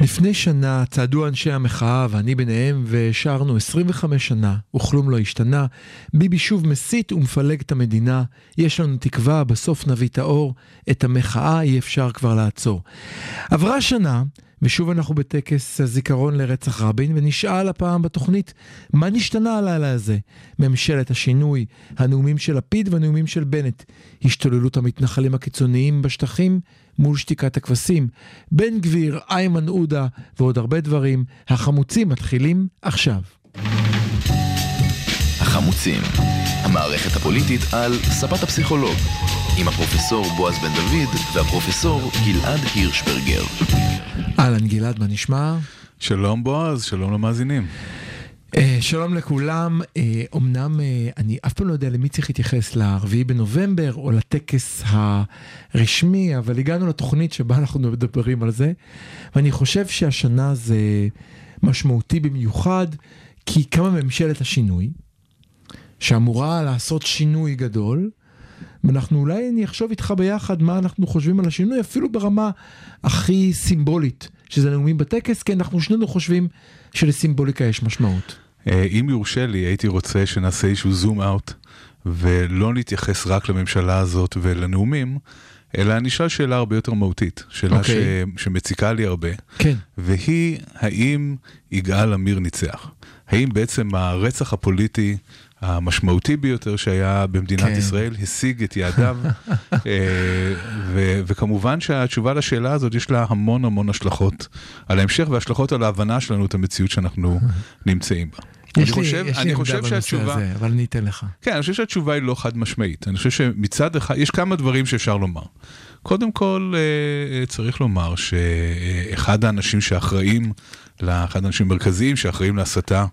לפני שנה צעדו אנשי המחאה ואני ביניהם ושרנו 25 שנה וכלום לא השתנה. ביבי שוב מסית ומפלג את המדינה, יש לנו תקווה, בסוף נביא את האור, את המחאה אי אפשר כבר לעצור. עברה שנה ושוב אנחנו בטקס הזיכרון לרצח רבין ונשאל הפעם בתוכנית מה נשתנה הלילה הזה? ממשלת השינוי, הנאומים של לפיד והנאומים של בנט, השתוללות המתנחלים הקיצוניים בשטחים מול שתיקת הכבשים, בן גביר, איימן עודה ועוד הרבה דברים, החמוצים מתחילים עכשיו. החמוצים, המערכת הפוליטית על ספת הפסיכולוג, עם הפרופסור בועז בן דוד והפרופסור גלעד הירשברגר. אהלן גלעד, מה נשמע? שלום בועז, שלום למאזינים. אה, שלום לכולם, אה, אמנם אה, אני אף פעם לא יודע למי צריך להתייחס, לרביעי בנובמבר או לטקס הרשמי, אבל הגענו לתוכנית שבה אנחנו מדברים על זה, ואני חושב שהשנה זה משמעותי במיוחד, כי קמה ממשלת השינוי, שאמורה לעשות שינוי גדול, ואנחנו אולי נחשוב איתך ביחד מה אנחנו חושבים על השינוי, אפילו ברמה הכי סימבולית, שזה נאומים בטקס, כי אנחנו שנינו חושבים שלסימבוליקה יש משמעות. אה, אם יורשה לי, הייתי רוצה שנעשה איזשהו זום אאוט, ולא נתייחס רק לממשלה הזאת ולנאומים, אלא נשאל שאלה הרבה יותר מהותית, שאלה okay. אוקיי. ש... שמציקה לי הרבה, כן. והיא, האם יגאל עמיר ניצח? האם בעצם הרצח הפוליטי המשמעותי ביותר שהיה במדינת כן. ישראל השיג את יעדיו? אה, ו- וכמובן שהתשובה לשאלה הזאת יש לה המון המון השלכות על ההמשך והשלכות על ההבנה שלנו את המציאות שאנחנו נמצאים בה. יש לי, חושב, יש אני לי חושב עמדה בנושא שהתשובה, הזה, אבל אני אתן לך. כן, אני חושב שהתשובה היא לא חד משמעית. אני חושב שמצד אחד, יש כמה דברים שאפשר לומר. קודם כל, אה, אה, צריך לומר שאחד האנשים שאחראים, אחד האנשים המרכזיים שאחראים להסתה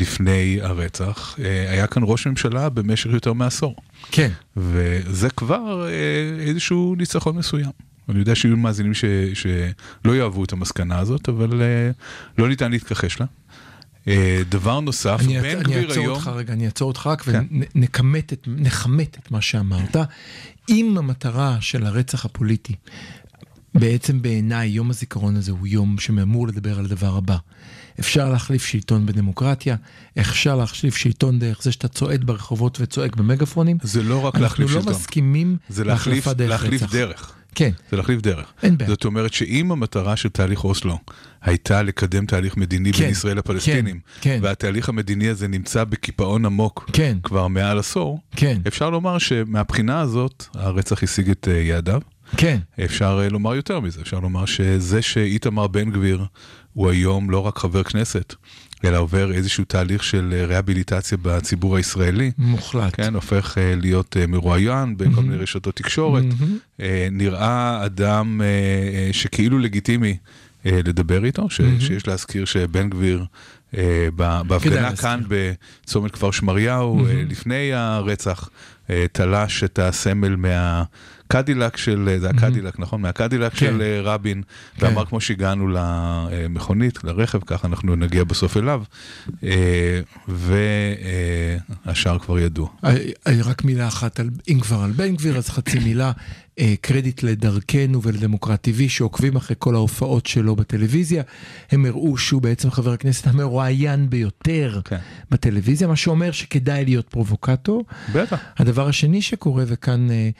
לפני הרצח, אה, היה כאן ראש ממשלה במשך יותר מעשור. כן. וזה כבר אה, איזשהו ניצחון מסוים. אני יודע שיהיו מאזינים ש, שלא יאהבו את המסקנה הזאת, אבל אה, לא ניתן להתכחש לה. דבר נוסף, אני, בן אני גביר אעצור היום... אותך רגע, אני אעצור אותך רק כן. ונכמת את, את מה שאמרת. אם המטרה של הרצח הפוליטי, בעצם בעיניי יום הזיכרון הזה הוא יום שאמור לדבר על הדבר הבא. אפשר להחליף שלטון בדמוקרטיה, אפשר להחליף שלטון דרך זה שאתה צועד ברחובות וצועק במגפונים. זה לא רק להחליף אנחנו שלטון. לא מסכימים זה להחליף, דרך להחליף רצח. דרך. כן, זה להחליף דרך. אין בעיה. זאת אומרת שאם המטרה של תהליך אוסלו הייתה לקדם תהליך מדיני כן, בין ישראל לפלסטינים, כן, כן. והתהליך המדיני הזה נמצא בקיפאון עמוק כן. כבר מעל עשור, כן, אפשר לומר שמהבחינה הזאת הרצח השיג את אה, יעדיו. כן, אפשר אה, לומר יותר מזה, אפשר לומר שזה שאיתמר בן גביר הוא היום לא רק חבר כנסת, אלא עובר איזשהו תהליך של אה, רהביליטציה בציבור הישראלי. מוחלט. כן, הופך אה, להיות אה, מרואיין בכל מיני רשתות תקשורת. אה, נראה אדם אה, אה, שכאילו לגיטימי אה, לדבר איתו, ש- שיש להזכיר שבן גביר אה, בהפגנה. כאן בצומת כפר שמריהו, אה, לפני הרצח, אה, תלש את הסמל מהקדילק של, אה, זה הקדילק, נכון? מהקדילק כן. של אה, רבין, כן. ואמר כמו שהגענו למכונית, לרכב, ככה אנחנו נגיע בסוף אליו, אה, והשאר כבר ידוע. אה, אה, רק מילה אחת, על, אם כבר על בן גביר, אז חצי מילה, אה, קרדיט לדרכנו ולדמוקרט TV שעוקבים אחרי כל ההופעות שלו בטלוויזיה. הם הראו שהוא בעצם חבר הכנסת המרואיין ביותר כן. בטלוויזיה, מה שאומר שכדאי להיות פרובוקטור. בטח. הדבר השני שקורה, וכאן אה,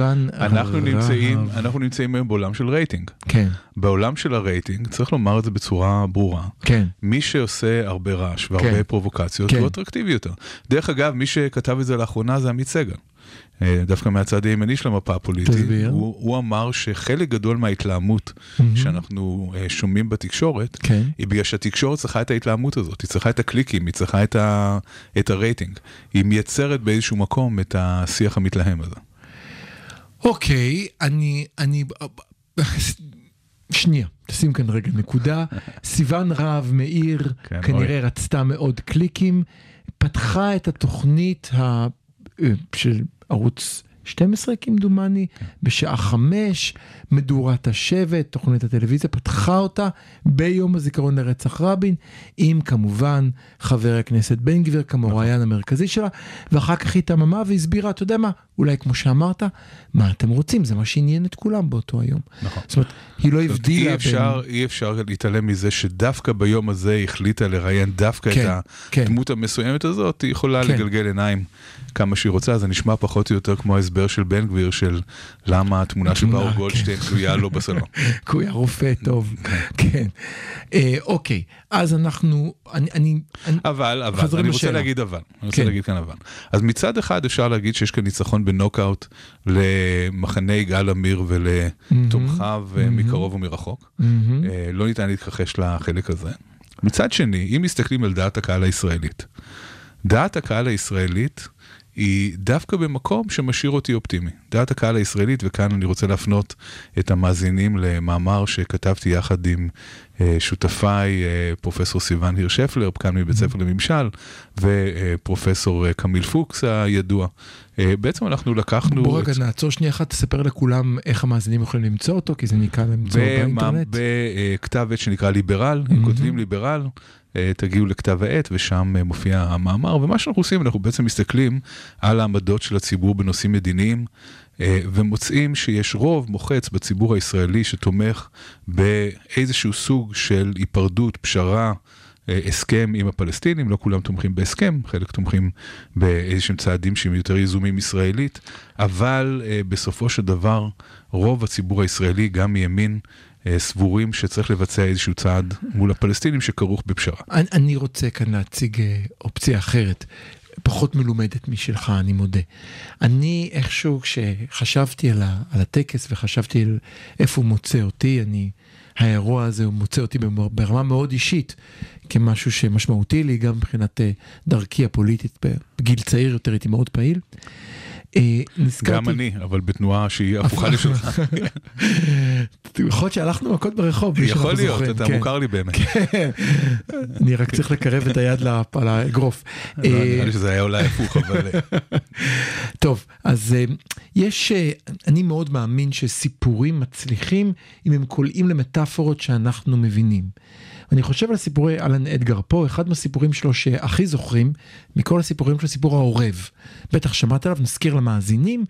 סיוון אנחנו הרהב- נמצאים, אנחנו נמצאים היום בעולם של רייטינג. כן, בעולם של הרייטינג, צריך לומר את זה בצורה ברורה, כן, מי שעושה הרבה רעש והרבה כן. פרובוקציות כן. הוא אטרקטיבי יותר. דרך אגב, מי שכתב את זה לאחרונה זה עמית סגל. אה, דווקא מהצד הימני של המפה הפוליטית, תסביר. הוא, הוא אמר שחלק גדול מההתלהמות שאנחנו אה, שומעים בתקשורת, כן. היא בגלל שהתקשורת צריכה את ההתלהמות הזאת, היא צריכה את הקליקים, היא צריכה את, ה, את הרייטינג. היא מייצרת באיזשהו מקום את השיח המתלהם הזה. אוקיי, אני, אני, שנייה, תשים כאן רגע נקודה. סיוון רהב מאיר כן, כנראה אוי. רצתה מאוד קליקים, פתחה את התוכנית ה... של ערוץ 12 כמדומני, בשעה חמש, מדורת השבט, תוכנית הטלוויזיה פתחה אותה ביום הזיכרון לרצח רבין, עם כמובן חבר הכנסת בן גביר כמוראיין המרכזי שלה, ואחר כך היא תממה והסבירה, אתה יודע מה, אולי כמו שאמרת, מה אתם רוצים, זה מה שעניין את כולם באותו היום. נכון. זאת אומרת, היא לא הבדילה אי אפשר, אי אפשר להתעלם מזה שדווקא ביום הזה היא החליטה לראיין דווקא כן, את כן. הדמות המסוימת הזאת, היא יכולה כן. לגלגל עיניים כמה שהיא רוצה, זה נשמע פחות או יותר כמו ההסבר של בן גביר של למה התמונה של ברוך כן. גולדשטיין תלויה לו בסלון. כי הוא היה רופא טוב, כן. אה, אוקיי, אז אנחנו, אני, אבל, אבל, אני רוצה. להגיד אבל, אני רוצה כן. להגיד כאן אבל. אז מצד אחד אפשר להגיד שיש כאן ניצחון בנוקאוט למחנה יגאל עמיר ולתומכיו אה, מקרוב ומרחוק. מהמם. אה, לא ניתן להתכחש לחלק הזה. מצד שני, אם מסתכלים על דעת הקהל הישראלית, דעת הקהל הישראלית היא דווקא במקום שמשאיר אותי אופטימי. דעת הקהל הישראלית, וכאן אני רוצה להפנות את המאזינים למאמר שכתבתי יחד עם אה, שותפיי, אה, פרופסור סיון הירשפלר, כאן מבית ספר לממשל, ופרופסור אה, קמיל פוקס הידוע. אה, בעצם אנחנו לקחנו... בוא את- רגע נעצור שנייה אחת, תספר לכולם איך המאזינים יכולים למצוא אותו, כי זה נקרא למצוא באינטרנט. בכתב עת שנקרא ליברל, אם כותבים ליברל, תגיעו לכתב העת ושם אה, מופיע המאמר, ומה שאנחנו עושים, אנחנו בעצם מסתכלים על העמדות של הציבור בנושאים מדיניים, אה, ומוצאים שיש רוב מוחץ בציבור הישראלי שתומך באיזשהו סוג של היפרדות, פשרה. אה, הסכם עם הפלסטינים, לא כולם תומכים בהסכם, חלק תומכים באיזשהם צעדים שהם יותר יזומים ישראלית, אבל אה, בסופו של דבר רוב הציבור הישראלי, גם מימין, אה, סבורים שצריך לבצע איזשהו צעד מול הפלסטינים שכרוך בפשרה. אני, אני רוצה כאן להציג אה, אופציה אחרת, פחות מלומדת משלך, אני מודה. אני איכשהו, כשחשבתי על, ה, על הטקס וחשבתי על איפה הוא מוצא אותי, אני, האירוע הזה הוא מוצא אותי ברמה מאוד אישית, כמשהו שמשמעותי לי, גם מבחינת אה, דרכי הפוליטית, בגיל צעיר יותר הייתי מאוד פעיל. אה, נזכרתי... גם אני, אבל בתנועה שהיא הפוכה לשלך. יכול להיות שהלכנו מכות ברחוב, בלי יכול להיות, אתה כן. מוכר לי באמת. כן. אני רק צריך לקרב את היד האגרוף. לא, אה, נראה לי שזה היה אולי הפוך, אבל... אה, טוב, אז יש, אני מאוד מאמין שסיפורים מצליחים אם הם קולעים למטאפורות שאנחנו מבינים. אני חושב על סיפורי אלן אדגר פה, אחד מהסיפורים שלו שהכי זוכרים, מכל הסיפורים שלו, סיפור העורב. בטח שמעת עליו, נזכיר למאזינים,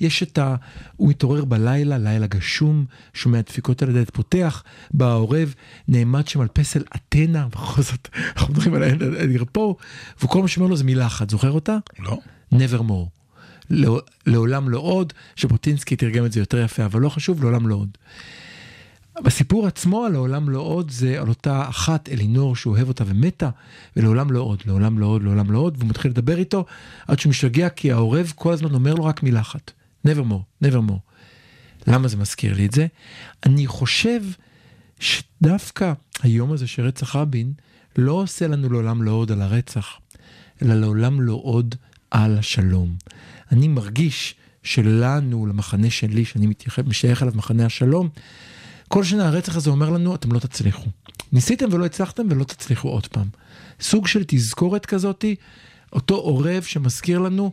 יש את ה... הוא מתעורר בלילה, לילה גשום, שומע דפיקות על הדלת פותח, בא העורב, נעמד שם על פסל אתנה, בכל זאת, אנחנו מדברים על אלן אדגר פה, וכל מה שאומר לו זה מילה אחת, זוכר אותה? לא. nevermore. לא- לעולם לא עוד, ז'בוטינסקי תרגם את זה יותר יפה, אבל לא חשוב, לעולם לא עוד. בסיפור עצמו, לעולם לא עוד, זה על אותה אחת, אלינור, שהוא אוהב אותה ומתה, ולעולם לא עוד, לעולם לא עוד, לעולם לא עוד, והוא מתחיל לדבר איתו, עד שהוא משתגע, כי העורב כל הזמן אומר לו רק מילה אחת, nevermore, nevermore. למה זה מזכיר לי את זה? אני חושב שדווקא היום הזה של רצח רבין, לא עושה לנו לעולם לא עוד על הרצח, אלא לעולם לא עוד על השלום. אני מרגיש שלנו, למחנה שלי, שאני משייך אליו, מחנה השלום, כל שנה הרצח הזה אומר לנו, אתם לא תצליחו. ניסיתם ולא הצלחתם ולא תצליחו עוד פעם. סוג של תזכורת כזאתי, אותו עורב שמזכיר לנו,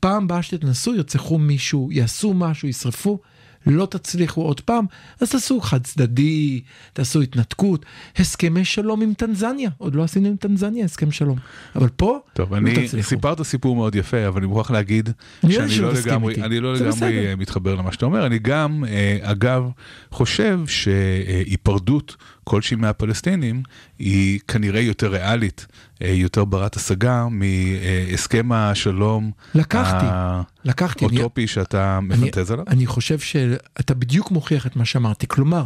פעם הבאה שתנסו, ירצחו מישהו, יעשו משהו, ישרפו, לא תצליחו עוד פעם, אז תעשו חד צדדי, תעשו התנתקות, הסכמי שלום עם טנזניה, עוד לא עשינו עם טנזניה הסכם שלום, אבל פה טוב, לא אני, תצליחו. סיפרת סיפור מאוד יפה, אבל אני מוכרח להגיד אני שאני לא לגמרי. אני לא לגמרי בסדר. אה, מתחבר למה שאתה אומר. אני גם, אה, אגב, חושב שהיפרדות כלשהי מהפלסטינים היא כנראה יותר ריאלית, אה, יותר ברת השגה מהסכם השלום לקחתי, לקחתי, אני- האוטופי שאתה מפנטז עליו. אני חושב שאתה בדיוק מוכיח את מה שאמרתי. כלומר,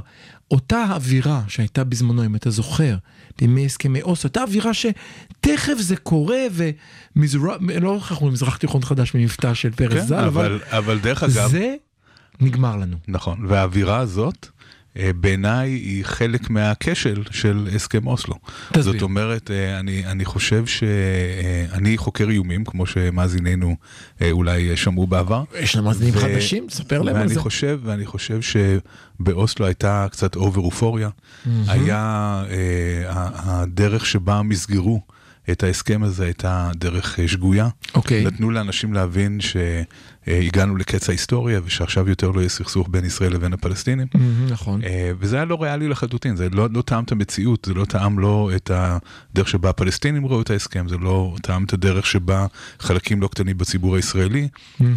אותה אווירה שהייתה בזמנו, אם אתה זוכר, בימי הסכמי אוסלו, אותה אווירה שתכף זה קורה, ומזרח, לא איך אנחנו מזרח תיכון חדש במבטא של פרס כן, ז"ל, אבל אבל, אבל דרך אגב, זה נגמר לנו. נכון, והאווירה הזאת, בעיניי היא חלק מהכשל של הסכם אוסלו. תסביר. זאת אומרת, אה, אני, אני חושב שאני חוקר איומים, כמו שמאזיננו אה, אולי שמעו בעבר. יש לנו מאזינים ו- חדשים? ספר להם על זה. חושב, ואני חושב שבאוסלו הייתה קצת אובר אופוריה. היה אה, הדרך שבה מסגרו את ההסכם הזה הייתה דרך אה, שגויה. אוקיי. נתנו לאנשים להבין שהגענו לקץ ההיסטוריה ושעכשיו יותר לא יהיה סכסוך בין ישראל לבין הפלסטינים. מהמם, נכון. אה, וזה היה לא ריאלי לחלוטין, זה לא, לא טעם את המציאות, זה לא טעם לא את הדרך שבה הפלסטינים ראו את ההסכם, זה לא טעם את הדרך שבה חלקים לא קטנים בציבור הישראלי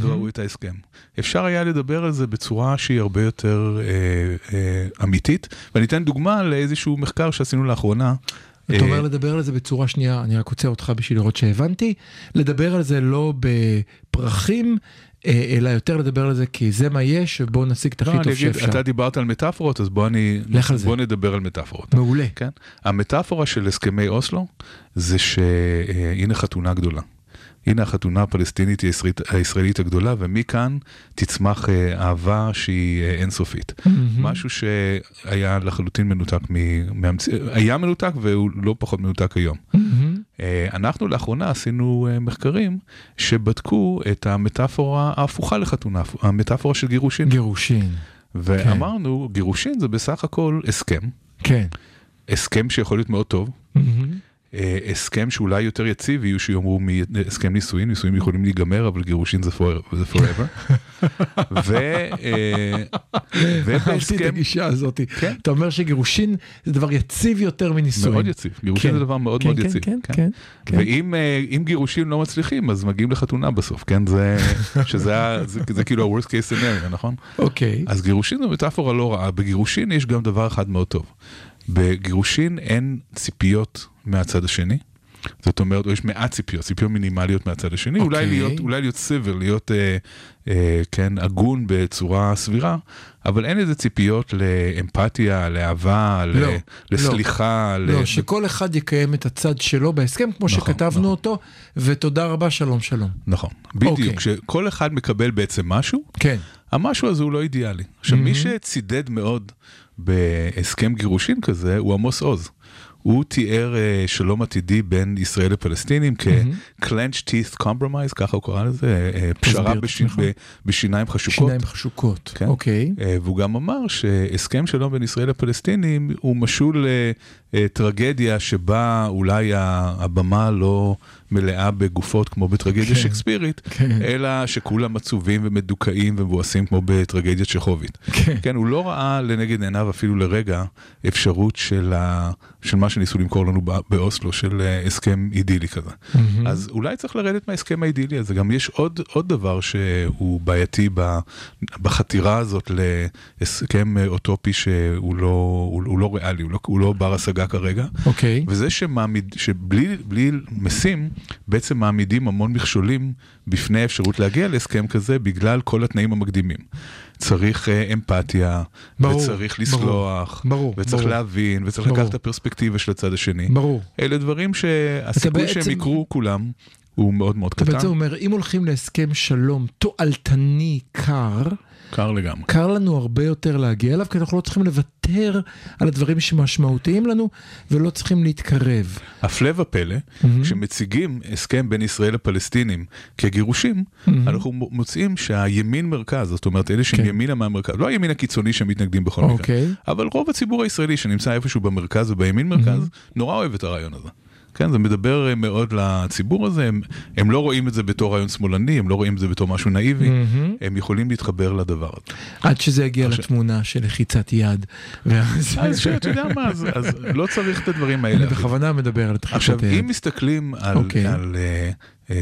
ראו את ההסכם. אפשר היה לדבר על זה בצורה שהיא הרבה יותר אה, אה, אמיתית, ואני אתן דוגמה לאיזשהו מחקר שעשינו לאחרונה. אתה אה, אומר לדבר על זה בצורה שנייה, אני רק עוצר אותך בשביל לראות שהבנתי, לדבר על זה לא בפרחים, אה, אלא יותר לדבר על זה כי זה מה יש, ובואו נשיג את הכי לא, טוב שאפשר. אתה דיברת על מטאפורות, אז בוא, אני. בוא נדבר על מטאפורות. מעולה. כן? המטאפורה של הסכמי אוסלו זה שהנה חתונה גדולה. הנה החתונה הפלסטינית הישראלית, הגדולה, ומכאן תצמח אה, אהבה שהיא אה, אינסופית. משהו שהיה לחלוטין מנותק, מ-. היה מנותק והוא לא פחות מנותק היום. אה, אנחנו לאחרונה עשינו מחקרים שבדקו את המטאפורה ההפוכה לחתונה, המטאפורה של גירושין. גירושין. ואמרנו, גירושין זה בסך הכל הסכם, כן. הסכם שיכול להיות מאוד טוב. אה, הסכם שאולי יותר יציב, יהיו שיאמרו הסכם נישואין, נישואין יכולים להיגמר, אבל גירושין זה for- זה forever. ו- אה, אהבתי את ובהסכם, הגישה הזאת. כן. אתה אומר שגירושין זה דבר יציב יותר מנישואים. מאוד יציב, גירושין כן. זה דבר מאוד כן, מאוד יציב. כן, כן, כן. ואם אה, אם גירושים לא מצליחים, אז מגיעים לחתונה בסוף, כן? זה, שזה זה- זה כאילו ה-worst case scenario, נכון? אוקיי. אז גירושין זו מטאפורה לא רעה, בגירושין יש גם דבר אחד מאוד טוב. בגירושין אין ציפיות מהצד השני. זאת אומרת, או יש מעט ציפיות, ציפיות מינימליות מהצד השני, אולי אוקיי. להיות, אולי להיות סיבר, להיות, אה, אה, כן, הגון בצורה סבירה, אבל אין איזה ציפיות לאמפתיה, לאהבה, ל- לא, לסליחה, ל- לא, שכל אחד יקיים את הצד שלו בהסכם, כמו נכון, שכתבנו נכון. אותו, ותודה רבה, שלום שלום. נכון, בדיוק, אוקיי. כשכל אחד מקבל בעצם משהו, כן. המשהו הזה הוא לא אידיאלי. עכשיו, מי מהמם. שצידד מאוד בהסכם גירושין כזה הוא עמוס עוז. הוא תיאר אה, שלום עתידי בין ישראל לפלסטינים כ-clenched teeth compromise, ככה הוא קרא לזה, אה, פשרה את בשין- עצמך. ב- בשיניים חשוקות. שיניים חשוקות. כן. אוקיי. אה, והוא גם אמר שהסכם שלום בין ישראל לפלסטינים הוא משול לטרגדיה שבה אולי הבמה לא מלאה בגופות כמו בטרגדיה כן. שייקספירית, כן. אלא שכולם עצובים ומדוכאים ומבואסים כמו בטרגדיה צ'כובית. כן. כן, הוא לא ראה לנגד עיניו אפילו לרגע אפשרות של, ה... של מה שניסו למכור לנו בא- באוסלו, של אה, הסכם אידילי כזה. מהמם. אז אולי צריך לרדת מההסכם האידילי הזה. גם יש עוד, עוד דבר שהוא בעייתי בחתירה הזאת להסכם אה, אוטופי שהוא לא, הוא, הוא לא ריאלי, הוא לא, הוא לא בר השגה כרגע. אוקיי. וזה שמעמיד, שבלי בלי משים, בעצם מעמידים המון מכשולים בפני האפשרות להגיע להסכם כזה בגלל כל התנאים המקדימים. צריך אה, אמפתיה, ברור, וצריך ברור, לסלוח, ברור, וצריך ברור. להבין, וצריך ברור. לקחת את הפרספקטיבה של הצד השני. ברור. אלה דברים שהסיכוי שהם בעצם- יקרו כולם הוא מאוד מאוד אתה בעצם קטן, אומר, אם הולכים להסכם שלום תועלתני קר, קר לגמרי. קר לנו הרבה יותר להגיע אליו, כי אנחנו לא צריכים לוותר על הדברים שמשמעותיים לנו, ולא צריכים להתקרב. הפלא ופלא, כשמציגים הסכם בין ישראל לפלסטינים כגירושים, אנחנו מוצאים שהימין מרכז, זאת אומרת אלה שהם כן. ימינה מהמרכז, לא הימין הקיצוני שמתנגדים בכל מקרה, אוקיי. אבל רוב הציבור הישראלי שנמצא איפשהו במרכז ובימין מרכז, נורא אוהב את הרעיון הזה. כן, זה מדבר אה, מאוד לציבור הזה, הם, הם לא רואים את זה בתור רעיון שמאלני, הם לא רואים את זה בתור משהו נאיבי, מהמם. הם יכולים להתחבר לדבר הזה. עד שזה יגיע עכשיו- לתמונה של לחיצת יד. ואז- אז שאתה יודע מה, אז, אז לא צריך את הדברים האלה. אני בכוונה מדבר על לחיצת עכשיו, היד. אם מסתכלים על, אוקיי. על uh,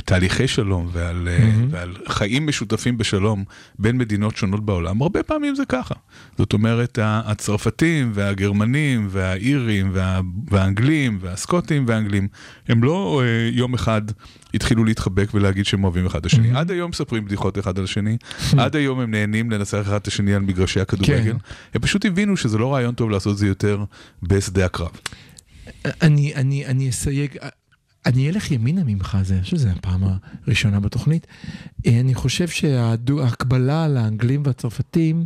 תהליכי שלום ועל, מהמם. ועל חיים משותפים בשלום בין מדינות שונות בעולם, הרבה פעמים זה ככה. זאת אומרת, הצרפתים והגרמנים והאירים וה, והאנגלים והסקוטים והאנגלים, הם לא uh, יום אחד התחילו להתחבק ולהגיד שהם אוהבים אחד את השני. מהמם. עד היום מספרים בדיחות אחד על השני, עד היום הם נהנים לנצח אחד את השני על מגרשי הכדורגל. כן. הם פשוט הבינו שזה לא רעיון טוב לעשות את זה יותר בשדה הקרב. אני, אני, אני אסייג, אני אלך ימינה ממך, זה, אני חושב שזו הפעם הראשונה בתוכנית. אה, אני חושב שההקבלה לאנגלים והצרפתים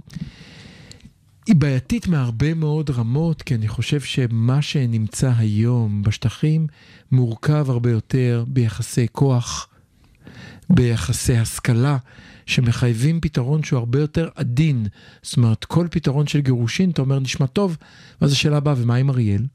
היא בעייתית מהרבה מאוד רמות, כי אני חושב שמה שנמצא היום בשטחים מורכב הרבה יותר ביחסי כוח, ביחסי השכלה. שמחייבים פתרון שהוא הרבה יותר עדין. זאת אומרת, כל פתרון של גירושין, אתה אומר, נשמע טוב, ואז השאלה הבאה, ומה עם אריאל?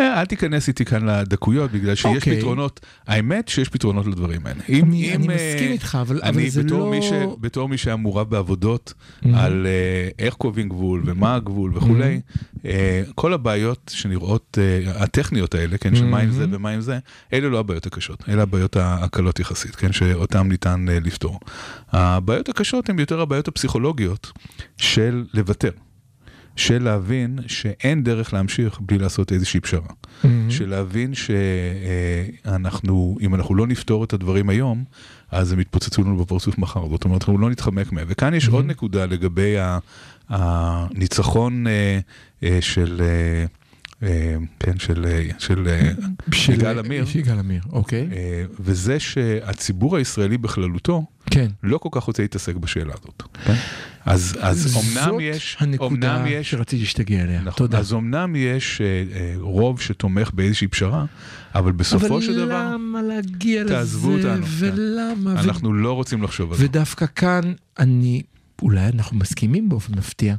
אה, אל תיכנס איתי כאן לדקויות, בגלל שיש אוקיי. פתרונות, האמת שיש פתרונות לדברים האלה. אם- אני- אני אם, אה, מסכים איתך, אבל- אבל אני זה בתור לא- מי ש- בתור מי שהיה מעורב בעבודות Mhm. על אה, איך קובעים גבול ומה הגבול וכולי, אה, כל הבעיות שנראות, אה, הטכניות האלה, כן, של מה עם זה Mhm. ומה עם זה, אלה לא הבעיות הקשות, אלה הבעיות הקלות יחסית, כן, שאותן ניתן אה, לפתור. הבעיות הקשות הן יותר הבעיות הפסיכולוגיות של לוותר. של להבין שאין דרך להמשיך בלי לעשות איזושהי פשרה. של להבין שאנחנו, אם אנחנו לא נפתור את הדברים היום, אז הם יתפוצצו לנו בפרצוף מחר. זאת אומרת, אנחנו לא נתחמק מהם. וכאן יש עוד נקודה לגבי הניצחון אה, אה, של... אה, אה, כן, של, אה, של אה, של יגאל עמיר, יגאל עמיר, אוקיי. אה, וזה שהציבור הישראלי בכללותו כן. לא כל כך רוצה להתעסק בשאלה הזאת. אז, אז אמנם זאת יש, הנקודה אמנם יש, שרציתי שתגיע אליה. נכון, תודה. אז אמנם יש אה, אה, רוב שתומך באיזושהי פשרה, אבל בסופו של דבר, אבל למה להגיע לזה? אותנו, כן. ולמה? ו- אנחנו לא רוצים לחשוב על זה. ודווקא כאן אני, אולי אנחנו מסכימים באופן מפתיע,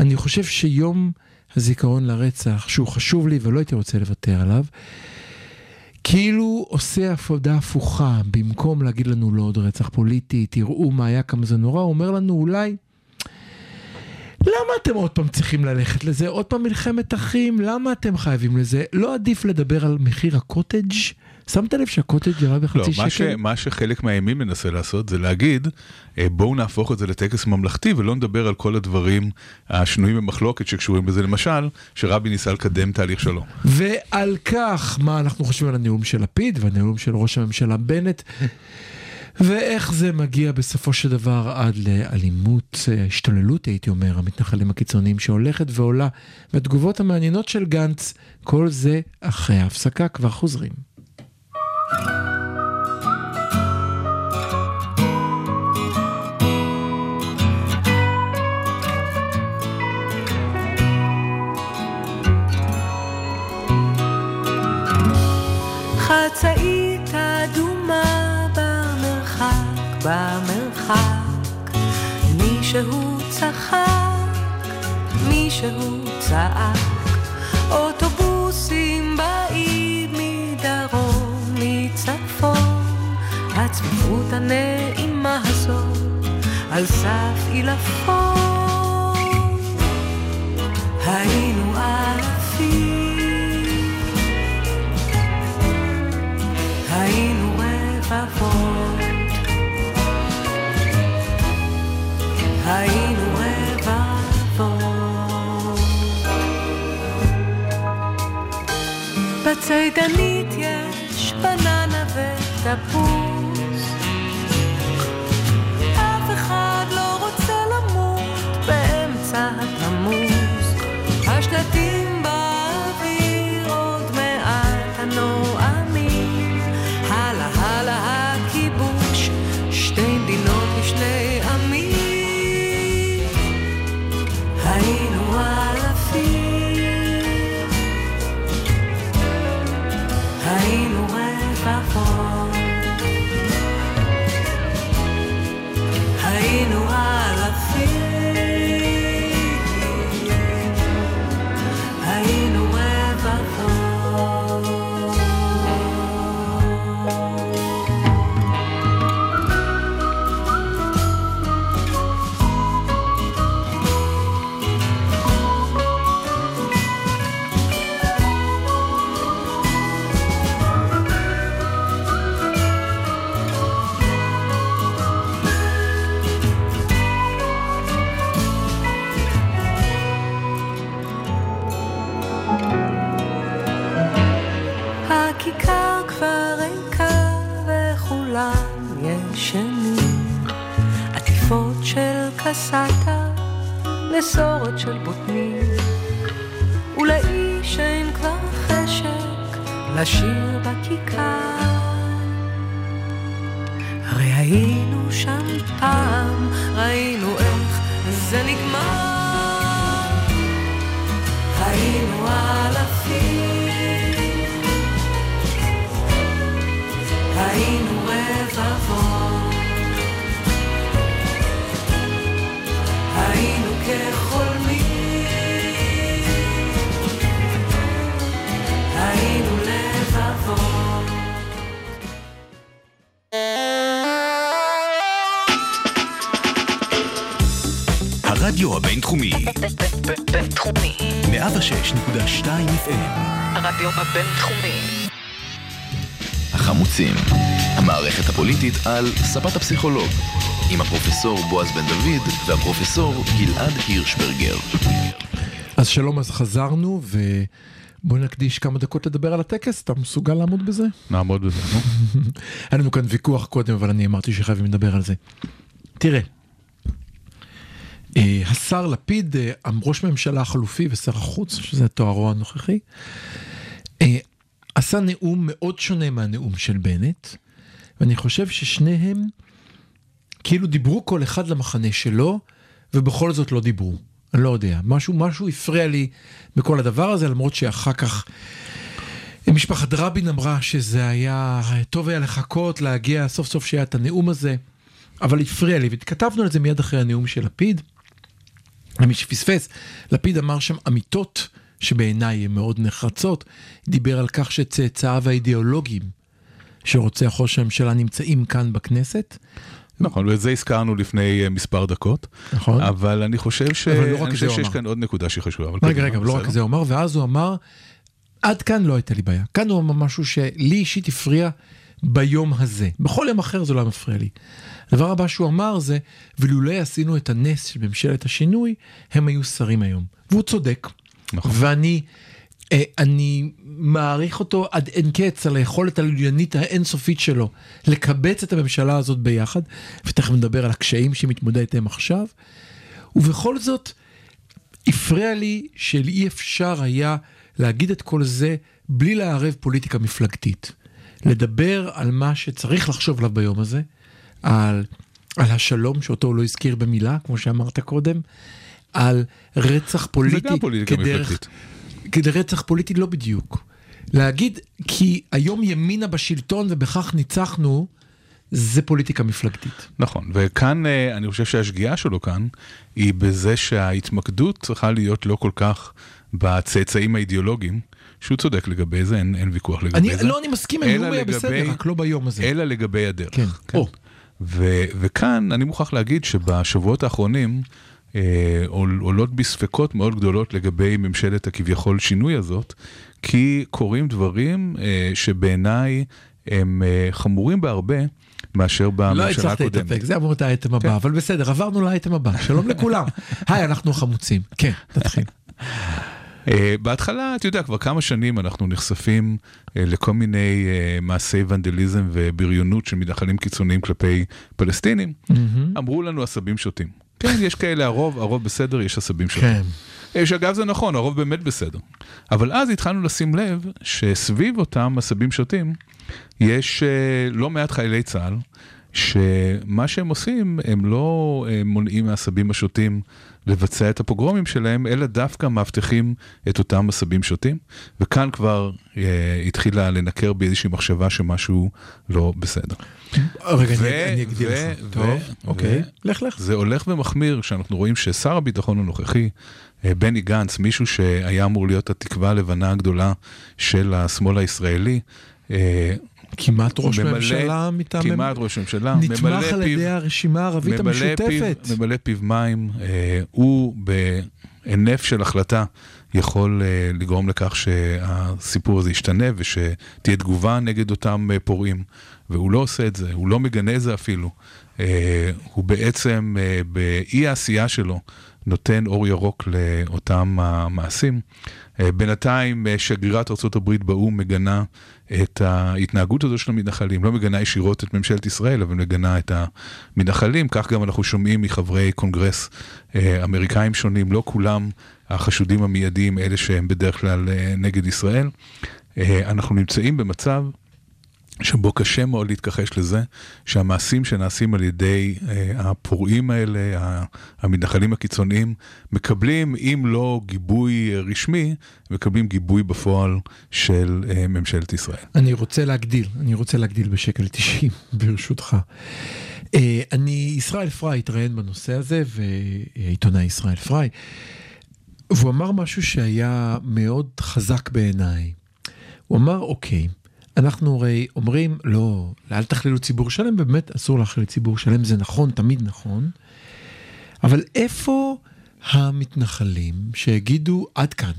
אני חושב שיום הזיכרון לרצח, שהוא חשוב לי ולא הייתי רוצה לוותר עליו, כאילו עושה עבודה הפוכה, במקום להגיד לנו לא עוד רצח פוליטי, תראו מה היה, כמה זה נורא, הוא אומר לנו אולי, למה אתם עוד פעם צריכים ללכת לזה? עוד פעם מלחמת אחים? למה אתם חייבים לזה? לא עדיף לדבר על מחיר הקוטג'? שמת לב שהקוטג' ירד לא, בחצי מה, ש? מה שחלק מהימין מנסה לעשות זה להגיד, אה, בואו נהפוך את זה לטקס ממלכתי ולא נדבר על כל הדברים השנויים במחלוקת שקשורים בזה, למשל, שרבין ניסה לקדם תהליך שלום. ועל כך, מה אנחנו חושבים על הנאום של לפיד והנאום של ראש הממשלה בנט, ואיך זה מגיע בסופו של דבר עד לאלימות, אה, השתוללות, הייתי אומר, המתנחלים הקיצוניים שהולכת ועולה, והתגובות המעניינות של גנץ, כל זה אחרי ההפסקה, כבר חוזרים. מישהו צחק, מישהו צעק. אוטובוסים באים מדרום, מצפון. הצפיפות הנעימה הזאת על סף עילפון. בצידנית יש בננה ותפוז, 106.2 FM, הרדיו הבינתחומי. החמוצים, המערכת הפוליטית על ספת הפסיכולוג, עם הפרופסור בועז בן דוד והפרופסור גלעד הירשברגר. אז שלום, אז חזרנו, ובוא נקדיש כמה דקות לדבר על הטקס, אתה מסוגל לעמוד בזה? נעמוד בזה, נו. היה לנו כאן ויכוח קודם, אבל אני אמרתי שחייבים לדבר על זה. תראה, אה, השר לפיד, אה, ראש הממשלה החלופי ושר החוץ, שזה תוארו הנוכחי, אה, עשה נאום מאוד שונה מהנאום של בנט, ואני חושב ששניהם כאילו דיברו כל אחד למחנה שלו, ובכל זאת לא דיברו. אני לא יודע, משהו, משהו הפריע לי בכל הדבר הזה, למרות שאחר כך משפחת רבין אמרה שזה היה, טוב היה לחכות, להגיע סוף סוף שהיה את הנאום הזה, אבל הפריע לי, וכתבנו על זה מיד אחרי הנאום של לפיד. למי שפספס, לפיד אמר שם אמיתות שבעיניי הן מאוד נחרצות, דיבר על כך שצאצאיו האידיאולוגיים שרוצח ראש הממשלה נמצאים כאן בכנסת. נכון, ואת זה הזכרנו לפני אה, מספר דקות, נכון. אבל אני חושב ש- אבל לא רק זה הוא שיש אמר. כאן עוד נקודה שהיא חשובה. רגע, קדימה, רגע, לא רק. זה הוא אמר, ואז הוא אמר, עד כאן לא הייתה לי בעיה. כאן הוא אמר משהו שלי אישית הפריע ביום הזה. בכל יום אחר זה לא היה מפריע לי. הדבר הבא שהוא אמר זה, ולולא עשינו את הנס של ממשלת השינוי, הם היו שרים היום. והוא צודק. נכון. ואני אה, אני מעריך אותו עד אין קץ על היכולת הלוליינית האינסופית שלו לקבץ את הממשלה הזאת ביחד, ותכף נדבר על הקשיים שהיא מתמודדת איתם עכשיו. ובכל זאת, הפריע לי שאי אפשר היה להגיד את כל זה בלי לערב פוליטיקה מפלגתית. לדבר על מה שצריך לחשוב עליו ביום הזה, על, על השלום שאותו הוא לא הזכיר במילה, כמו שאמרת קודם, על רצח פוליטי פוליטיקה כדרך. כדי רצח פוליטי לא בדיוק. להגיד כי היום ימינה בשלטון ובכך ניצחנו, זה פוליטיקה מפלגתית. נכון, וכאן אה, אני חושב שהשגיאה שלו כאן היא בזה שההתמקדות צריכה להיות לא כל כך בצאצאים האידיאולוגיים, שהוא צודק לגבי זה, אין, אין ויכוח לגבי אני, זה. לא, אני מסכים, אלא לגבי- בסדר, רק לא ביום הזה. אלא לגבי הדרך. כן, או. ו- וכאן אני מוכרח להגיד שבשבועות האחרונים אה, עול- עולות בי ספקות מאוד גדולות לגבי ממשלת הכביכול שינוי הזאת, כי קורים דברים אה, שבעיניי הם אה, חמורים בהרבה מאשר לא בממשלה הצלחת הקודמת. להתאפק, זה אמור להיות האייטם הבא, אבל בסדר, עברנו לאייטם הבא, שלום לכולם. היי, אנחנו חמוצים. כן, תתחיל. אה, בהתחלה, אתה יודע, כבר כמה שנים אנחנו נחשפים אה, לכל מיני אה, מעשי ונדליזם ובריונות של מתנחלים קיצוניים כלפי פלסטינים. אמרו לנו עשבים שוטים. כן, יש כאלה, הרוב, הרוב בסדר, יש עשבים שוטים. כן. שאגב זה נכון, הרוב באמת בסדר. אבל אז התחלנו לשים לב שסביב אותם עשבים שוטים יש לא מעט חיילי צה"ל, שמה שהם עושים, הם לא מונעים מהעשבים השוטים לבצע את הפוגרומים שלהם, אלא דווקא מאבטחים את אותם עשבים שוטים, וכאן כבר אה, התחילה לנקר באיזושהי מחשבה שמשהו לא בסדר. רגע, ו- אני- אגדיר לך. טוב, אוקיי. לך לך. זה הולך ומחמיר כשאנחנו רואים ששר הביטחון הנוכחי, אה, בני גנץ, מישהו שהיה אמור להיות התקווה הלבנה הגדולה של השמאל הישראלי, אה, כמעט ראש ממלא- ממשלה מטעם... כמעט ראש ממשלה, נתמך על ידי הרשימה הערבית המשותפת. פיו, ממלא פיו מים, אה, הוא בהינף של החלטה יכול אה, לגרום לכך שהסיפור הזה ישתנה ושתהיה תגובה נגד אותם אה, פורעים, והוא לא עושה את זה, הוא לא מגנה זה אפילו. אה, הוא בעצם אה, באי העשייה שלו נותן אור ירוק לאותם המעשים. אה, בינתיים אה, שגרירת ארה"ב באו"ם מגנה את ההתנהגות הזו של המתנחלים, לא מגנה ישירות את ממשלת ישראל, אבל מגנה את המתנחלים, כך גם אנחנו שומעים מחברי קונגרס אה, אמריקאים שונים, לא כולם החשודים המיידיים, אלה שהם בדרך כלל נגד ישראל. אנחנו נמצאים במצב שבו קשה מאוד להתכחש לזה שהמעשים שנעשים על ידי אה, הפורעים האלה, המתנחלים הקיצוניים, מקבלים, אם לא גיבוי אה, רשמי, מקבלים גיבוי בפועל של אה, ממשלת ישראל. אני רוצה להגדיל, אני רוצה להגדיל בשקל 90, ברשותך. אה, אני, ישראל פריי התראיין בנושא הזה, ועיתונאי ישראל פריי, והוא אמר משהו שהיה מאוד חזק בעיניי. הוא אמר, אוקיי, אנחנו הרי אומרים, לא, אל תכללו ציבור שלם, באמת אסור להכליל ציבור שלם, זה נכון, תמיד נכון, אבל איפה המתנחלים שיגידו עד כאן.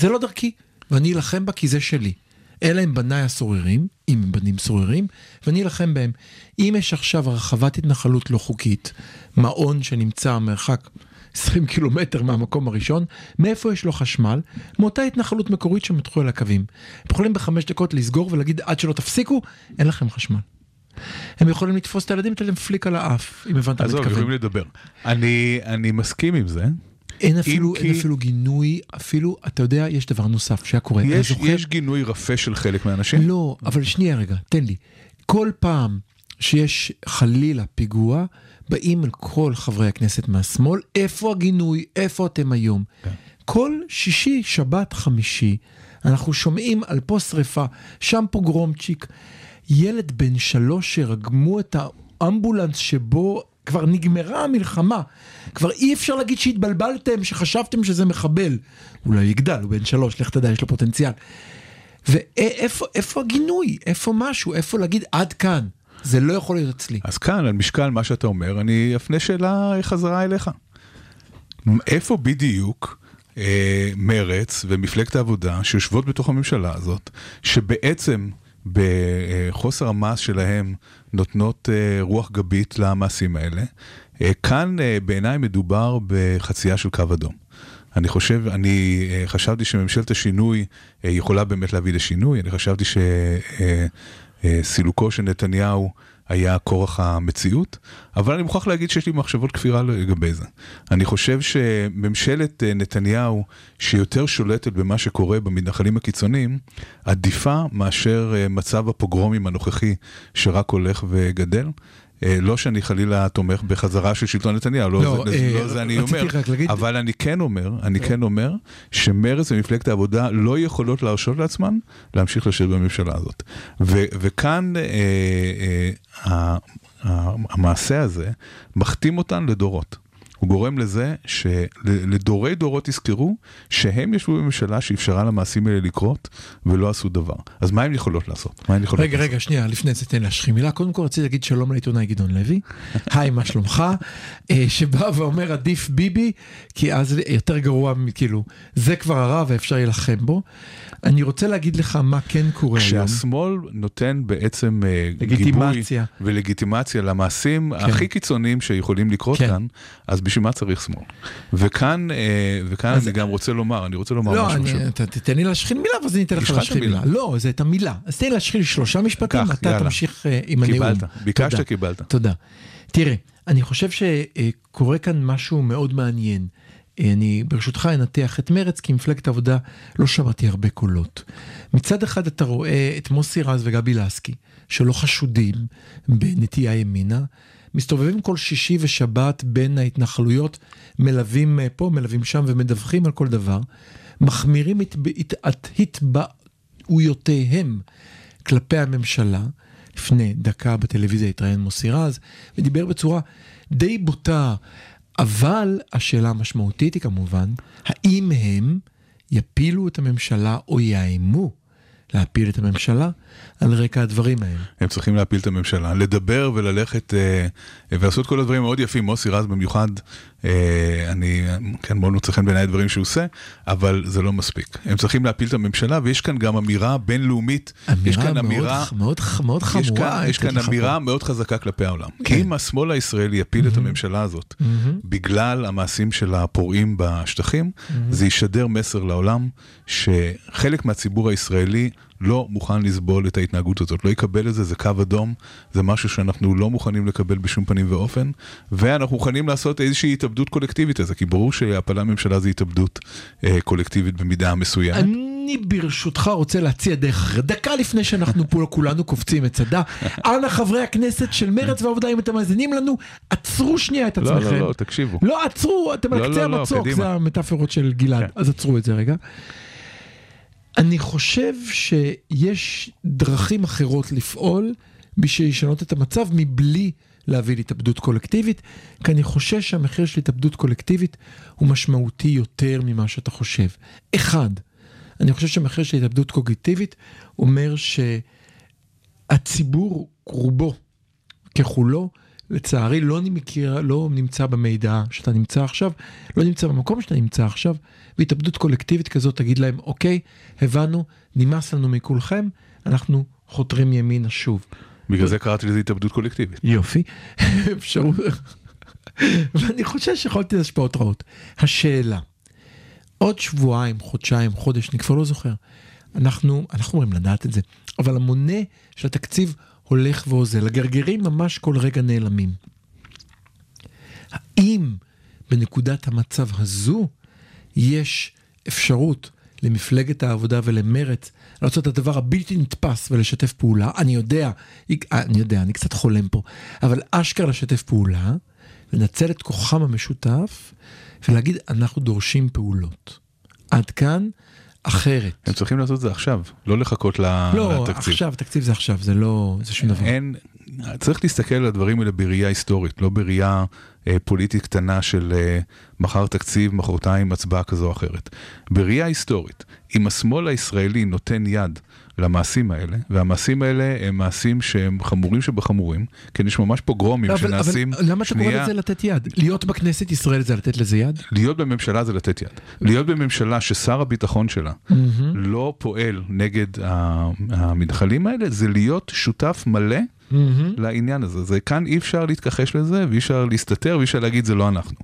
זה לא דרכי, ואני אלחם בה כי זה שלי. אלה הם בניי הסוררים, אם הם בנים סוררים, ואני אלחם בהם. אם יש עכשיו הרחבת התנחלות לא חוקית, מעון שנמצא מרחק 20 קילומטר מהמקום הראשון, מאיפה יש לו חשמל? מאותה התנחלות מקורית שמתחו אל הקווים. הם יכולים בחמש דקות לסגור ולהגיד עד שלא תפסיקו, אין לכם חשמל. הם יכולים לתפוס את הילדים, לתת להם פליק על האף, אם הבנת מה עזוב, מתכוון. יכולים לדבר. אני, אני מסכים עם זה. אין אפילו, כי- אין אפילו גינוי, אפילו, אתה יודע, יש דבר נוסף שהיה קורה. יש, זוכר- יש גינוי רפה של חלק מהאנשים. לא, אבל שנייה רגע, תן לי. כל פעם שיש חלילה פיגוע, באים אל כל חברי הכנסת מהשמאל, איפה הגינוי, איפה אתם היום? כל שישי, שבת, חמישי, אנחנו שומעים על פה שריפה, שם פוגרומצ'יק, ילד בן שלוש שרגמו את האמבולנס שבו כבר נגמרה המלחמה. כבר אי אפשר להגיד שהתבלבלתם, שחשבתם שזה מחבל. אולי יגדל, הוא בן שלוש, לך תדע, יש לו פוטנציאל. ואיפה איפה הגינוי? איפה משהו? איפה להגיד עד כאן? זה לא יכול להיות אצלי. אז כאן, על משקל מה שאתה אומר, אני אפנה שאלה חזרה אליך. איפה בדיוק אה, מרץ ומפלגת העבודה שיושבות בתוך הממשלה הזאת, שבעצם בחוסר המעש שלהם נותנות אה, רוח גבית למעשים האלה, אה, כאן אה, בעיניי מדובר בחצייה של קו אדום. אני חושב, אני אה, חשבתי שממשלת השינוי אה, יכולה באמת להביא לשינוי, אני חשבתי שסילוקו של נתניהו היה כורח המציאות, אבל אני מוכרח להגיד שיש לי מחשבות כפירה לגבי זה. אני חושב שממשלת אה, נתניהו, שיותר שולטת במה שקורה במתנחלים הקיצוניים, עדיפה מאשר אה, מצב הפוגרומים הנוכחי שרק הולך וגדל. אה, לא שאני חלילה תומך בחזרה של שלטון נתניהו, לא, לא, זה, אה, לא זה אני אומר, להגיד- אבל אני כן אומר, אני כן אומר, שמרצ ומפלגת העבודה לא יכולות להרשות לעצמן להמשיך לשבת בממשלה הזאת. ו, וכאן אה, אה, המעשה הזה מחתים אותן לדורות. הוא גורם לזה שלדורי דורות יזכרו שהם ישבו בממשלה שאפשרה למעשים האלה לקרות ולא עשו דבר. אז מה הם יכולות לעשות? מה הם יכולות רגע, לעשות? רגע, שנייה, לפני זה תן להשחיל מילה. קודם כל רציתי להגיד שלום לעיתונאי גדעון לוי. היי, מה שלומך? אה, שבא ואומר עדיף ביבי, כי אז יותר גרוע, כאילו, זה כבר הרע ואפשר להילחם בו. אני רוצה להגיד לך מה כן קורה היום. כשהשמאל נותן בעצם אה, לגיטימציה. גיבוי ולגיטימציה למעשים הכי קיצוניים שיכולים לקרות כן. כאן, אז בשביל מה צריך שמאל? וכאן, אה, וכאן אני גם רוצה לומר, אני רוצה לומר לא, משהו. שהוא- אתה תתן לי להשחיל מילה ואז אני אתן לך להשחיל מילה. לא, זה את המילה. אז תן לי להשחיל שלושה משפטים, קח, אתה יאללה. תמשיך אה, עם הנאום. קיבלת, ביקשת. קיבלת. תודה. תראה, אני חושב שקורה כאן משהו מאוד מעניין. אה, אני ברשותך אנתח את מרץ, כי מפלגת העבודה לא שמעתי הרבה קולות. מצד אחד אתה רואה את מוסי רז וגבי לסקי, שלא חשודים בנטייה ימינה, מסתובבים כל שישי ושבת בין ההתנחלויות, מלווים אה, פה, מלווים שם ומדווחים על כל דבר, מחמירים את, את התבטאויותיהם כלפי הממשלה. לפני דקה בטלוויזיה התראיין מוסי רז, ודיבר בצורה די בוטה, אבל השאלה המשמעותית היא כמובן, האם הם יפילו את הממשלה או יאיימו להפיל את הממשלה על רקע הדברים האלה. הם צריכים להפיל את הממשלה, לדבר וללכת אה, ולעשות כל הדברים מאוד יפים, מוסי רז במיוחד, אה, אני, כן, מאוד מוצא חן בעיניי הדברים שהוא עושה, אבל זה לא מספיק. הם צריכים להפיל את הממשלה, ויש כאן גם אמירה בינלאומית, יש אמירה כאן מאוד, אמירה, מאוד, מאוד יש חמורה. כאן, יש כאן לך פה. אמירה מאוד חזקה כלפי העולם. כן. אם השמאל הישראלי יפיל את הממשלה הזאת בגלל המעשים של הפורעים בשטחים, זה ישדר מסר לעולם שחלק מהציבור הישראלי לא מוכן לסבול את ההתנהגות הזאת, לא יקבל את זה, זה קו אדום, זה משהו שאנחנו לא מוכנים לקבל בשום פנים ואופן, ואנחנו מוכנים לעשות איזושהי התאבדות קולקטיבית לזה, כי ברור שהפלה ממשלה זה התאבדות אה, קולקטיבית במידה מסוימת. אני ברשותך רוצה להציע דרך אחרת. דקה לפני שאנחנו פה כולנו קופצים מצדה, אנא חברי הכנסת של מרץ והעבודה, אם אתם מאזינים לנו, עצרו שנייה את לא, עצמכם. לא, לא, תקשיבו. לא, עצרו, אתם לא, על קצה לא, לא, המצוק, קדימה. זה המטאפורות של גלעד, כן. אז עצרו את זה רגע. אני חושב שיש דרכים אחרות לפעול בשביל לשנות את המצב מבלי להביא להתאבדות קולקטיבית, כי אני חושש שהמחיר של התאבדות קולקטיבית הוא משמעותי יותר ממה שאתה חושב. אחד, אני חושב שהמחיר של התאבדות קוגניטיבית אומר שהציבור רובו ככולו לצערי, לא מכיר, לא נמצא במידע שאתה נמצא עכשיו, לא נמצא במקום שאתה נמצא עכשיו, והתאבדות קולקטיבית כזאת תגיד להם, אוקיי, הבנו, נמאס לנו מכולכם, אנחנו חותרים ימינה שוב. בגלל זה קראתי לזה התאבדות קולקטיבית. יופי, אפשרות, ואני חושב שיכולתי להשפעות רעות. השאלה, עוד שבועיים, חודשיים, חודש, אני כבר לא זוכר, אנחנו, אנחנו אומרים לדעת את זה, אבל המונה של התקציב הולך ואוזל, הגרגרים ממש כל רגע נעלמים. האם בנקודת המצב הזו יש אפשרות למפלגת העבודה ולמרץ לעשות את הדבר הבלתי נתפס ולשתף פעולה? אני יודע, אני יודע, אני קצת חולם פה, אבל אשכרה לשתף פעולה, לנצל את כוחם המשותף ולהגיד, אנחנו דורשים פעולות. עד כאן, אחרת. הם צריכים לעשות את זה עכשיו, לא לחכות לא, לתקציב. עכשיו, תקציב זה עכשיו, זה לא, זה שום דבר. אין, צריך להסתכל על הדברים האלה בראייה היסטורית, לא בראייה אה, פוליטית קטנה של אה, מחר תקציב, מחרתיים הצבעה כזו או אחרת. בראייה היסטורית, אם השמאל הישראלי נותן יד למעשים האלה, והמעשים האלה הם מעשים שהם חמורים שבחמורים, כן, יש ממש פוגרומים אבל, שנעשים... אבל למה אתה קורא שנייה, לזה לתת יד? להיות בכנסת ישראל זה לתת לזה יד? להיות בממשלה זה לתת יד. להיות בממשלה ששר הביטחון שלה לא פועל נגד ה- המתנחלים האלה, זה להיות שותף מלא לעניין הזה. זה כאן אי אפשר להתכחש לזה, ואי אפשר להסתתר, ואי אפשר להגיד זה לא אנחנו.